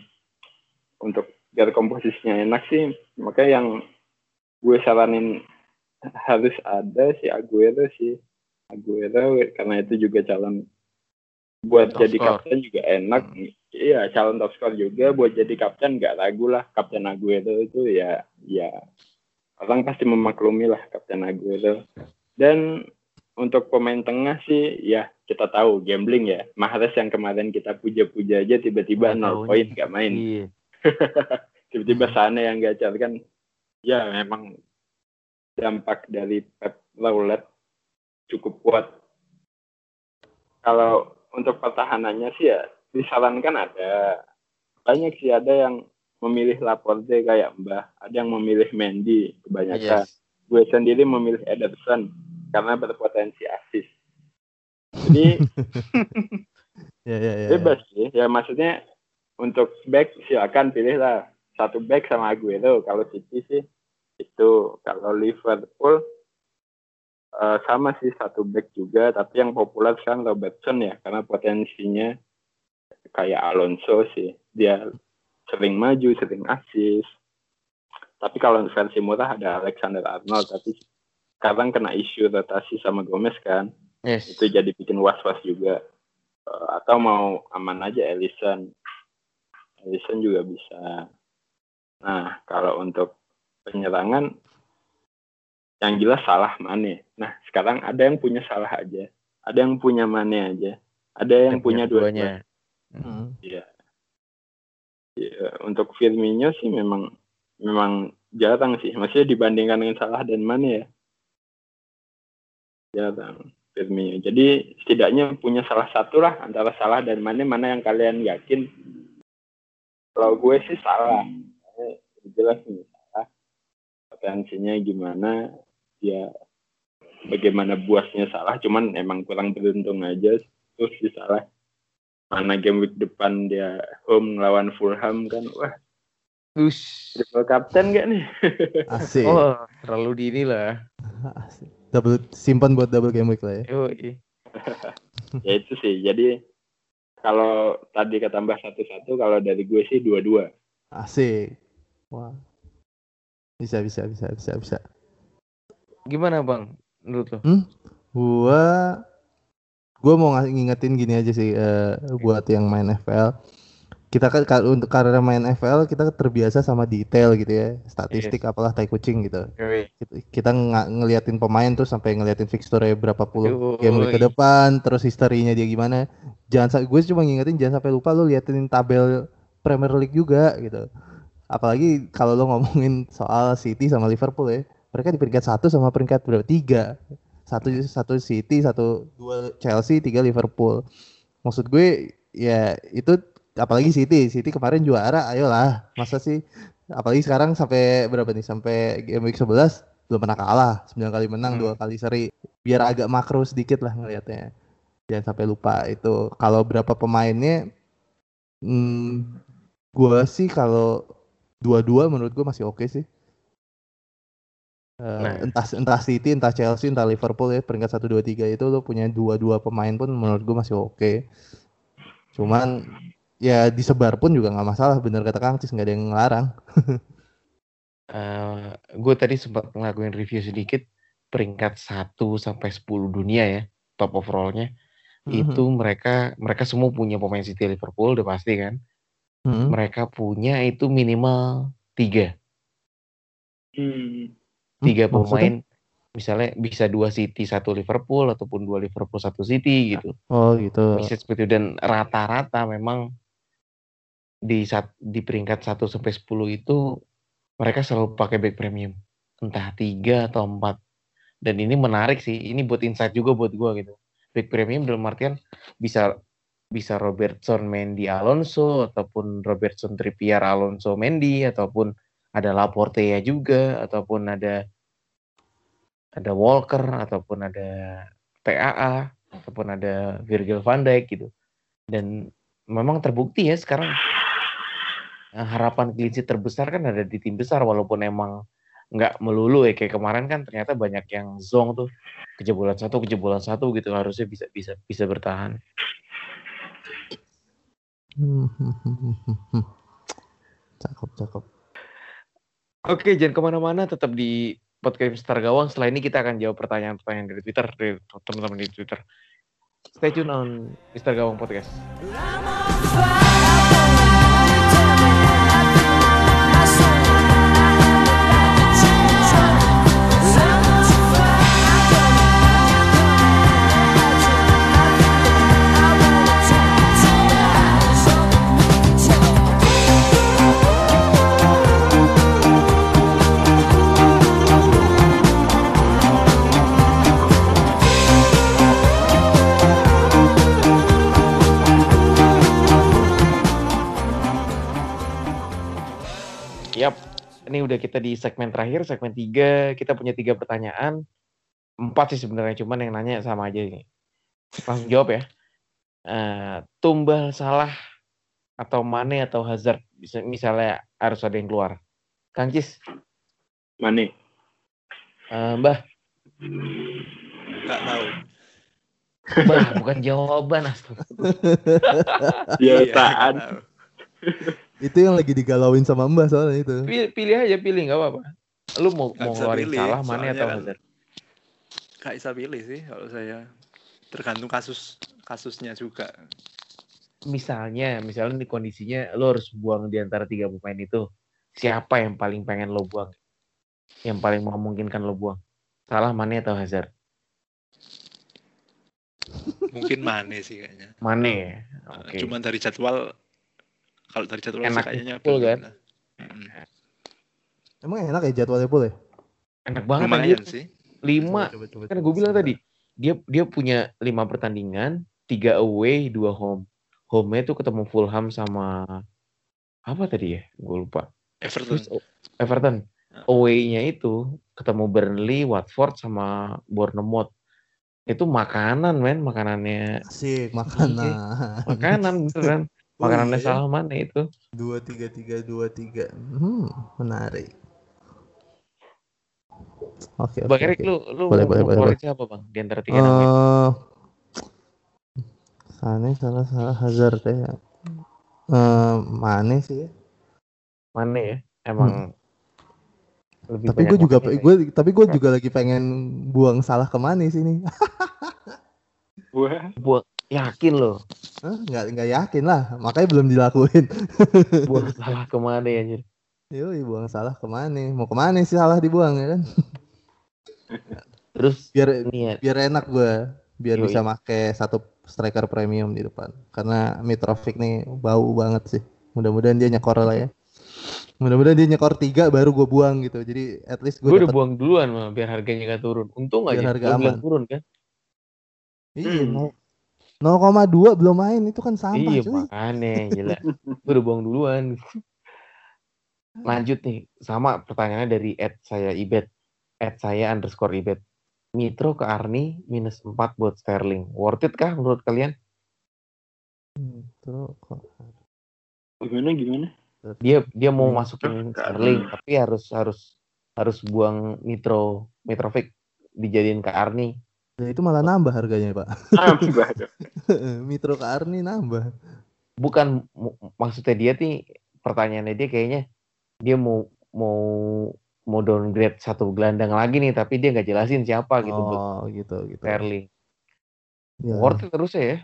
Speaker 3: untuk biar komposisinya enak sih makanya yang gue saranin harus ada si Aguero sih. Aguero karena itu juga calon buat
Speaker 1: Top
Speaker 3: jadi
Speaker 1: score.
Speaker 3: kapten juga enak. Iya calon top score juga. Buat jadi kapten nggak ragu lah. Kapten Aguero itu ya ya orang pasti memaklumi lah kapten Aguero. Dan untuk pemain tengah sih ya kita tahu gambling ya. Mahrez yang kemarin kita puja-puja aja tiba-tiba nol poin nggak main.
Speaker 1: Iya.
Speaker 3: tiba-tiba sana yang gacor kan. Ya memang dampak dari Pep Laulet cukup kuat. Kalau untuk pertahanannya sih ya disarankan ada. Banyak sih ada yang memilih Laporte kayak Mbah ada yang memilih Mendy kebanyakan.
Speaker 1: Yes.
Speaker 3: gue sendiri memilih Ederson karena berpotensi asis. Jadi
Speaker 2: Ya ya ya.
Speaker 3: bebas sih. Ya maksudnya untuk back silakan pilih lah satu back sama Aguero. Kalau City sih itu. Kalau Liverpool eh, sama sih satu back juga tapi yang populer sekarang Robertson ya karena potensinya kayak Alonso sih. Dia sering maju sering asis tapi kalau versi murah ada Alexander Arnold tapi sekarang kena isu rotasi sama Gomez kan.
Speaker 1: Yes.
Speaker 3: itu jadi bikin was-was juga. Eh, atau mau aman aja Ellison. Ellison juga bisa. Nah kalau untuk penyerangan yang jelas salah Mane nah sekarang ada yang punya salah aja ada yang punya Mane aja ada yang punya dua-duanya
Speaker 2: Hmm.
Speaker 3: Iya. Iya, untuk Firmino sih memang memang jarang sih. Maksudnya dibandingkan dengan Salah dan Mane ya. Jarang Firmino. Jadi setidaknya punya salah satu lah antara Salah dan Mane mana yang kalian yakin. Kalau gue sih salah. Eh, Jelas nih salah. Potensinya gimana? Ya bagaimana buasnya salah. Cuman emang kurang beruntung aja. Terus sih salah mana game week depan dia home lawan Fulham kan wah
Speaker 1: Ush.
Speaker 3: triple captain gak nih
Speaker 2: Asik.
Speaker 1: Oh, terlalu dini lah.
Speaker 2: Asik. Double simpan buat double game week lah ya.
Speaker 1: Yoi.
Speaker 3: ya itu sih jadi kalau tadi ketambah satu-satu kalau dari gue sih dua-dua
Speaker 2: Asik. Wah. Bisa bisa bisa bisa bisa.
Speaker 1: Gimana bang? Menurut lo?
Speaker 2: Gua gua mau ngasih ngingetin gini aja sih eh, buat yang main FPL. Kita kan kar- untuk karena main FPL kita terbiasa sama detail gitu ya, statistik apalah tai kucing gitu.
Speaker 1: Yoi.
Speaker 2: Kita- nga- ngeliatin pemain tuh sampai ngeliatin fixture berapa puluh
Speaker 1: Yoi.
Speaker 2: game ke depan, terus historinya dia gimana. Jangan gue cuma ngingetin jangan sampai lupa lu liatin tabel Premier League juga gitu. Apalagi kalau lo ngomongin soal City sama Liverpool ya, mereka di peringkat satu sama peringkat berapa tiga. Satu satu City, satu dua Chelsea, tiga Liverpool. Maksud gue ya itu apalagi City, City kemarin juara, ayolah. Masa sih apalagi sekarang sampai berapa nih? Sampai game week 11 belum pernah kalah, 9 kali menang,
Speaker 1: Hmm.
Speaker 2: dua kali seri. Biar agak makro sedikit lah ngelihatnya. Jangan sampai lupa itu. Kalau berapa pemainnya hmm, gua sih kalau dua-dua menurut gua masih oke sih. Eh,
Speaker 1: Nah.
Speaker 2: entah entah City, entah Chelsea, entah Liverpool ya peringkat 1 2 3 itu lo punya dua-dua pemain pun menurut gua masih oke. Cuman ya disebar pun juga nggak masalah bener kata Kang Cis nggak ada yang ngelarang.
Speaker 1: gue tadi sempat ngelakuin review sedikit peringkat 1 sampai 10 dunia ya top overallnya
Speaker 2: Mhm.
Speaker 1: itu mereka mereka semua punya pemain City Liverpool udah pasti kan
Speaker 2: Mhm.
Speaker 1: mereka punya itu minimal tiga
Speaker 3: hmm.
Speaker 1: Tiga
Speaker 2: Hmm, maksudnya?
Speaker 1: pemain misalnya bisa dua City satu Liverpool ataupun dua Liverpool satu City gitu.
Speaker 2: Oh gitu.
Speaker 1: bisa seperti itu. Dan rata-rata memang di sat, di peringkat 1 sampai 10 itu mereka selalu pakai back premium. Entah tiga atau empat. Dan ini menarik sih. Ini buat insight juga buat gua gitu. Back premium dalam artian bisa bisa Robertson Mendy Alonso ataupun Robertson Trippier Alonso Mendy ataupun ada Laporte ya juga ataupun ada ada Walker ataupun ada TAA ataupun ada Virgil van Dijk gitu dan memang terbukti ya sekarang eh, harapan sheet terbesar kan ada di tim besar walaupun emang nggak melulu ya kayak kemarin kan ternyata banyak yang zong tuh kejebolan satu kejebolan satu gitu harusnya bisa bisa bisa bertahan
Speaker 2: hmm, hmm, hmm. Cakep, cakep.
Speaker 1: Oke, jangan ke mana-mana, tetap di podcast Star Gawang. Setelah ini kita akan jawab pertanyaan-pertanyaan dari Twitter, dari teman-teman di Twitter. Stay tune on Mister Gawang Podcast. Yap, ini udah kita di segmen terakhir, segmen 3. Kita punya tiga pertanyaan. Empat sih sebenarnya, cuman yang nanya sama aja ini. Langsung jawab ya. Eh, tumbal salah atau Mane atau Hazard bisa misalnya harus ada yang keluar. Kang Cis,
Speaker 3: Mane.
Speaker 1: eh, Mbah,
Speaker 4: Nggak tahu.
Speaker 1: Mbah bukan jawaban astaga.
Speaker 3: Ya,
Speaker 4: tahu.
Speaker 2: Itu yang lagi digalauin sama Mbah soalnya itu.
Speaker 1: Pilih, pilih aja, pilih nggak apa-apa. Lu mau
Speaker 4: Nggak
Speaker 1: mau ngeluarin
Speaker 4: pilih,
Speaker 1: salah Mane
Speaker 4: soalnya
Speaker 1: atau
Speaker 4: kan
Speaker 1: Hazard?
Speaker 4: Nggak bisa pilih sih kalau saya. Tergantung kasus kasusnya juga.
Speaker 1: Misalnya, misalnya nih kondisinya lu harus buang di antara tiga pemain itu. Siapa yang paling pengen lo buang? Yang paling memungkinkan lo buang? Salah Mane atau Hazard?
Speaker 4: Mungkin Mane sih kayaknya.
Speaker 1: Mane ya? Oke.
Speaker 4: Cuman dari jadwal kalau dari jadwal sih
Speaker 1: Enak
Speaker 4: kayaknya
Speaker 1: full, kan?
Speaker 4: Mm-mm.
Speaker 2: Emang enak ya jadwalnya Pul ya?
Speaker 1: Enak banget
Speaker 4: Lumayan
Speaker 1: anjir.
Speaker 4: sih.
Speaker 1: Lima.
Speaker 2: Coba, coba,
Speaker 1: Kan
Speaker 2: coba,
Speaker 1: gue bilang tadi, dia dia punya lima pertandingan, tiga away, dua home. Home-nya tuh ketemu Fulham sama apa tadi ya? Gue lupa.
Speaker 4: Everton.
Speaker 1: Terus oh, Everton. Away-nya itu ketemu Burnley, Watford sama Bournemouth. Itu makanan, men, makanannya
Speaker 2: Asik makanan.
Speaker 1: makanan beneran.
Speaker 2: Oh,
Speaker 1: Makanannya
Speaker 2: iya ya?
Speaker 1: salah mana itu?
Speaker 2: Dua tiga tiga dua tiga. Hmm, menarik. Oke oke.
Speaker 1: Bang Erik,
Speaker 2: oke.
Speaker 1: lu lu
Speaker 2: Boleh, boleh, boleh,
Speaker 1: siapa bang di antara tiga nama? itu?
Speaker 2: Eh, Sane salah salah Hazard ya. Eh, Mane sih ya.
Speaker 1: Mana ya? Emang lebih
Speaker 2: Tapi gue juga
Speaker 1: Mane,
Speaker 2: gue tapi gue juga lagi pengen buang salah ke Mane sini.
Speaker 1: Buat yakin loh?
Speaker 2: Nggak nggak yakin lah, makanya belum dilakuin.
Speaker 1: buat salah ke mana ya anjir?
Speaker 2: Yoi, buang salah ke Mane. Mau ke Mane sih salah dibuang ya kan?
Speaker 1: Terus
Speaker 2: Biar
Speaker 1: ini ya,
Speaker 2: biar enak gue, biar
Speaker 1: Yoi.
Speaker 2: bisa make satu striker premium di depan. Karena Mitrovic nih bau banget sih. Mudah-mudahan dia nyekor lah ya. Mudah-mudahan dia nyekor tiga baru gue buang gitu. Jadi at least gue
Speaker 1: gue udah buang duluan mah biar harganya gak turun. Untung
Speaker 2: Biar
Speaker 1: aja,
Speaker 2: harga aman.
Speaker 1: turun kan?
Speaker 2: Iya,
Speaker 3: Hmm.
Speaker 2: Nol- 0,2 belum main itu kan sampah
Speaker 1: iya
Speaker 2: cuy.
Speaker 1: makanya gila. gue udah buang duluan. Lanjut nih, sama pertanyaannya dari Ed saya Ibet. Ed saya underscore Ibet. Mitro ke Arni minus 4 buat Sterling. Worth it kah menurut kalian?
Speaker 2: Terus kok
Speaker 3: gimana gimana?
Speaker 1: Dia dia mau masukin
Speaker 3: Ke
Speaker 1: Sterling tapi harus harus harus buang Mitro Mitrovic dijadiin ke Arni.
Speaker 2: Ya, itu malah nambah harganya pak.
Speaker 3: Tambah dong.
Speaker 2: Mitro ke Arni nambah.
Speaker 1: Bukan maksudnya dia nih pertanyaannya dia kayaknya dia mau mau mau downgrade satu gelandang lagi nih tapi dia nggak jelasin siapa gitu buat
Speaker 2: oh gitu gitu.
Speaker 1: Sterling.
Speaker 2: Ya,
Speaker 1: Worth it terus ya.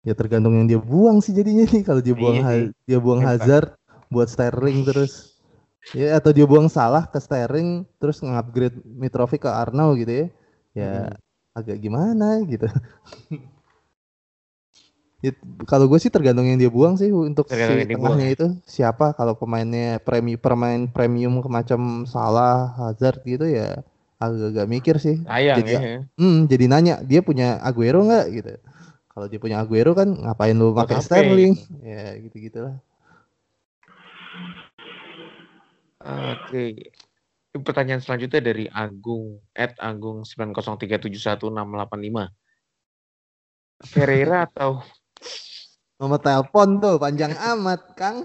Speaker 2: ya tergantung yang dia buang sih jadinya nih. Kalau dia buang
Speaker 1: Iya
Speaker 2: Ha-
Speaker 1: sih.
Speaker 2: dia buang
Speaker 1: Hebat.
Speaker 2: Hazard buat Sterling terus Ya atau dia buang salah ke Sterling terus ngupgrade Mitrovic ke Arnau gitu ya. Ya
Speaker 1: Hmm.
Speaker 2: Agak gimana gitu. Ya, kalau gue sih tergantung yang dia buang sih untuk
Speaker 1: Tergantung
Speaker 2: si tengahnya
Speaker 1: ya.
Speaker 2: itu siapa kalau pemainnya premi pemain premium macam Salah, Hazard gitu ya agak-agak mikir sih.
Speaker 1: Sayang
Speaker 2: Jadi,
Speaker 1: ya.
Speaker 2: Hmm, jadi nanya dia punya Aguero nggak gitu. Kalau dia punya Aguero kan ngapain lu pakai Sterling?
Speaker 1: gitu.
Speaker 2: Ya gitu-gitulah.
Speaker 1: Oke. Pertanyaan selanjutnya dari Agung at Agung 903716685. Ferreira atau
Speaker 2: Nomor telepon tuh panjang amat, Kang.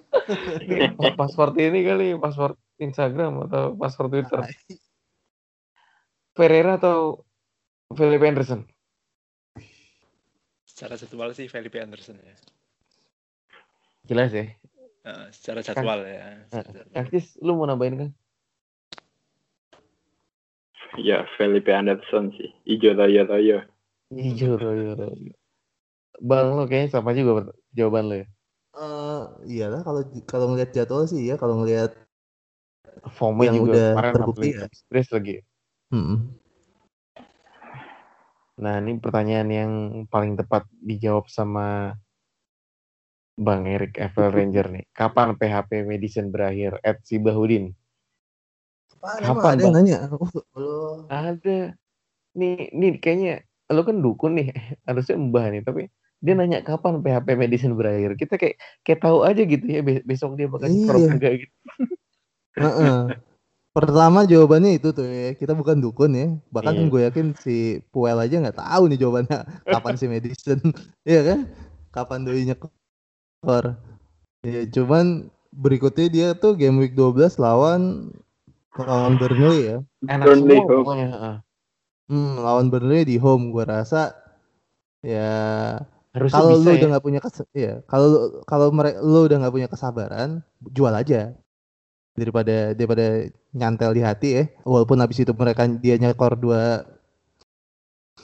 Speaker 1: pa- paspor ini kali, paspor Instagram atau paspor Twitter? Ferreira atau Felipe Anderson?
Speaker 4: Secara jadwal sih Felipe Anderson ya.
Speaker 1: Jelas ya.
Speaker 4: Eh, secara jadwal ya.
Speaker 1: Eh,
Speaker 4: Secara jadwal.
Speaker 1: Cis, lu mau nambahin kan?
Speaker 3: Ya, Felipe Anderson sih. Ijo toyo toyo.
Speaker 1: Iya, iya, iya. Bang lo kayaknya sama juga jawaban lo ya.
Speaker 2: Eh, iyalah kalau kalau ngelihat jadwal sih ya kalau ngelihat
Speaker 1: Formnya
Speaker 2: Yang
Speaker 1: juga
Speaker 2: udah terbukti ya.
Speaker 1: Brace lagi.
Speaker 2: hmm,
Speaker 1: Nah, ini pertanyaan yang paling tepat dijawab sama Bang Erik Evel Ranger nih. Kapan PHP Medicine berakhir? Ed Sibahudin. Kapan,
Speaker 2: ada yang nanya? Oh.
Speaker 1: Ada. Nih, nih kayaknya lo kan dukun nih. Harusnya mbah nih, tapi dia nanya kapan PHP Medicine berakhir. Kita kayak kayak tahu aja gitu ya be- besok dia bakal
Speaker 2: Iya.
Speaker 1: enggak gitu.
Speaker 2: Heeh. Pertama jawabannya itu tuh ya kita bukan dukun ya bahkan
Speaker 1: Iya.
Speaker 2: gue yakin si Puel aja nggak tahu nih jawabannya kapan si Madison Iya kan kapan doi nyekor ya cuman berikutnya dia tuh game week 12 lawan lawan Burnley ya
Speaker 1: Enak
Speaker 3: Burnley
Speaker 1: semua
Speaker 3: home.
Speaker 1: pokoknya.
Speaker 2: hmm, lawan Burnley di home gue rasa ya
Speaker 1: Harusnya
Speaker 2: kalau lu
Speaker 1: ya.
Speaker 2: udah nggak punya kes ya kalau kalau mereka lu udah nggak punya kesabaran jual aja daripada daripada nyantel di hati ya walaupun habis itu mereka dia nyekor dua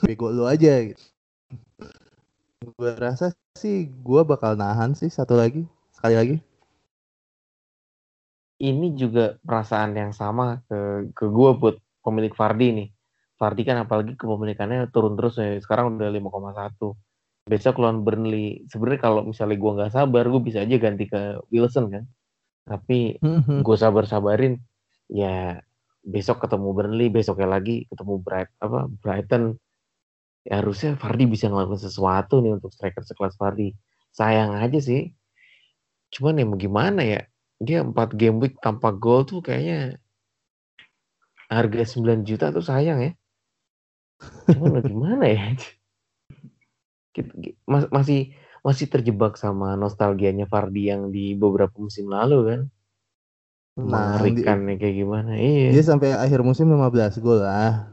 Speaker 2: bego lu aja gitu gue rasa sih gue bakal nahan sih satu lagi sekali lagi
Speaker 1: ini juga perasaan yang sama ke ke gue buat pemilik Fardi nih. Fardi kan apalagi kepemilikannya turun terus ya. Sekarang udah 5,1. Besok lawan Burnley. Sebenarnya kalau misalnya gue nggak sabar, gue bisa aja ganti ke Wilson kan. Tapi gue sabar-sabarin. Ya besok ketemu Burnley, besoknya lagi ketemu Bright apa Brighton. Ya harusnya Fardi bisa ngelakuin sesuatu nih untuk striker sekelas Fardi. Sayang aja sih. Cuman ya mau gimana ya? Dia 4 game week tanpa gol tuh kayaknya harga 9 juta tuh sayang ya. Cuman gimana ya? Mas- masih masih terjebak sama nostalgianya Fardi yang di beberapa musim lalu kan.
Speaker 2: nah
Speaker 1: Mengerikan kayak gimana. Iya.
Speaker 2: dia sampai akhir musim 15 gol lah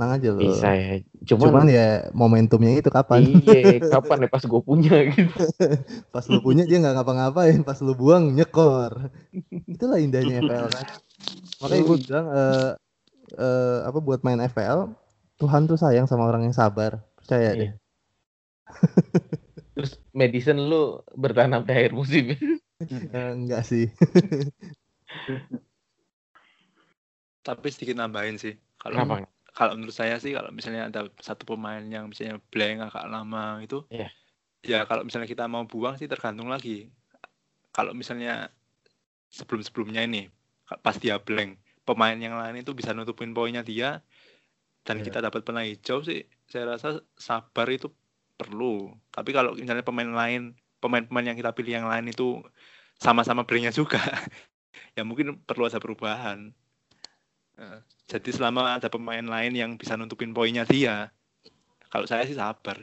Speaker 2: tenang aja lu
Speaker 1: Bisa ya.
Speaker 2: cuman,
Speaker 1: Cuman,
Speaker 2: ya momentumnya itu kapan
Speaker 1: iya, kapan ya pas gue punya gitu.
Speaker 2: pas lu punya dia nggak ngapa-ngapain pas lu buang nyekor itulah indahnya FPL kan makanya gue bilang eh eh, apa buat main FPL Tuhan tuh sayang sama orang yang sabar percaya deh
Speaker 1: Iya. Terus medicine lu bertahan sampai akhir musim.
Speaker 2: Eh, enggak sih
Speaker 4: Tapi sedikit nambahin sih. Kalau? Kalau menurut saya sih kalau misalnya ada satu pemain yang misalnya blank agak lama itu
Speaker 1: Iya.
Speaker 4: ya kalau misalnya kita mau buang sih tergantung lagi kalau misalnya sebelum sebelumnya ini pas dia blank pemain yang lain itu bisa nutupin poinnya dia dan
Speaker 1: Iya.
Speaker 4: kita dapat pernah hijau sih saya rasa sabar itu perlu tapi kalau misalnya pemain lain pemain-pemain yang kita pilih yang lain itu sama-sama blanknya juga ya mungkin perlu ada perubahan Eh, jadi selama ada pemain lain yang bisa nutupin poinnya dia, kalau saya sih sabar.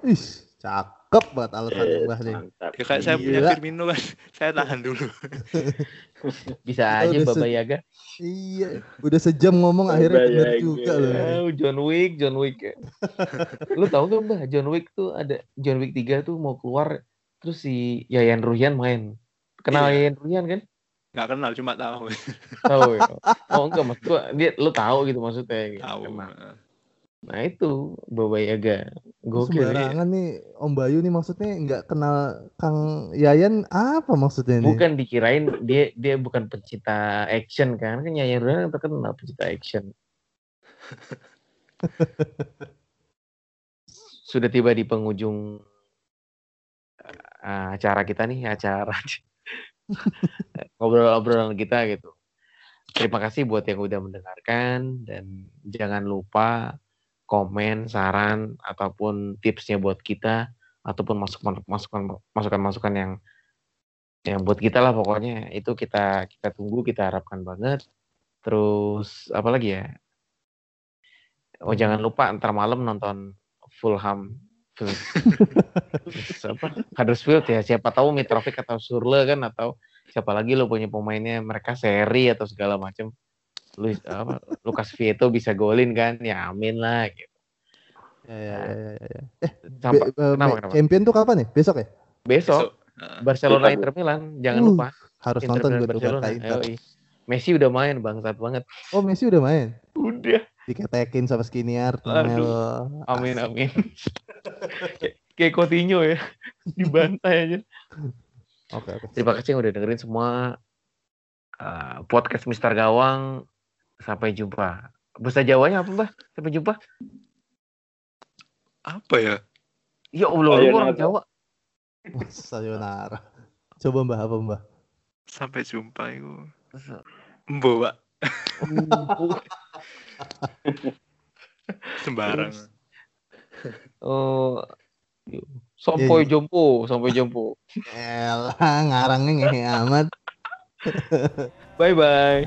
Speaker 2: Ih, cakep banget alasan
Speaker 3: Eh,
Speaker 2: Mbah nih
Speaker 3: mantap.
Speaker 4: Ya kayak saya punya
Speaker 2: Gila.
Speaker 4: Firmino kan, saya tahan dulu.
Speaker 1: Bisa
Speaker 2: Kita
Speaker 1: aja
Speaker 2: udah
Speaker 1: Baba
Speaker 2: se-
Speaker 1: Yaga.
Speaker 2: iya udah sejam ngomong akhirnya bener
Speaker 3: Bayangin.
Speaker 2: juga loh
Speaker 1: Oh, John Wick, John Wick. ya. Lu tahu gak Mbah, John Wick tuh ada John Wick 3 tuh mau keluar terus si Yayan Ruhian main. Kenal
Speaker 4: Iya.
Speaker 1: Yayan Ruhian kan?
Speaker 4: Nggak kenal, cuma tahu.
Speaker 1: Tahu ya. Oh enggak maksud gua dia lu tahu gitu maksudnya. gitu.
Speaker 4: tahu.
Speaker 1: Emang. Nah itu Baba Yaga. Gokil.
Speaker 2: Sembarangan nih Om Bayu nih maksudnya nggak kenal Kang Yayan apa maksudnya nih?
Speaker 1: Bukan dikirain dia dia bukan pecinta action kan. Kan Yayan kan terkenal pecinta action. Sudah tiba di penghujung uh, acara kita nih, acara ngobrol-obrolan kita gitu. Terima kasih buat yang udah mendengarkan dan jangan lupa komen, saran ataupun tipsnya buat kita ataupun masukan masukan masukan masukan yang yang buat kita lah pokoknya. Itu kita kita tunggu kita harapkan banget. Terus apa lagi ya? Oh jangan lupa ntar malam nonton Fulham apa Huddersfield ya siapa tahu Mitrovic atau Surle kan atau siapa lagi lo punya pemainnya mereka seri atau segala macam Luis apa Lukas Vieto bisa golin kan? Ya amin lah gitu.
Speaker 2: Ya, ya, ya, ya, ya. eh
Speaker 1: Sampai,
Speaker 2: be- be-
Speaker 1: kenapa, kenapa?
Speaker 2: champion tuh kapan ya? Besok ya?
Speaker 1: Besok.
Speaker 4: Nah,
Speaker 1: Barcelona
Speaker 3: Besok.
Speaker 1: Inter Milan jangan
Speaker 2: Uh,
Speaker 1: lupa.
Speaker 2: Harus
Speaker 1: Inter
Speaker 2: nonton gue
Speaker 1: Barcelona. Yoi. Messi udah main bangsat banget
Speaker 2: oh Messi udah main
Speaker 1: udah
Speaker 2: diketekin sama Skriniar
Speaker 1: Aduh. Amin amin Kayak- Coutinho ya dibantai aja
Speaker 2: oke oke
Speaker 1: Terima kasih yang udah dengerin semua uh, podcast Mister Gawang. Sampai jumpa. Bahasa Jawanya apa, Mbah? Sampai jumpa.
Speaker 4: apa ya?
Speaker 1: Ya Allah, lu orang Jawa.
Speaker 2: sayonara coba mbah apa mbah
Speaker 4: Sampai jumpa itu. Pak. Sembarang.
Speaker 1: Oh, sampai
Speaker 2: Iya,
Speaker 1: jumpa, sampai jumpa.
Speaker 2: Elah ngarangnya ngehe amat
Speaker 1: Bye bye.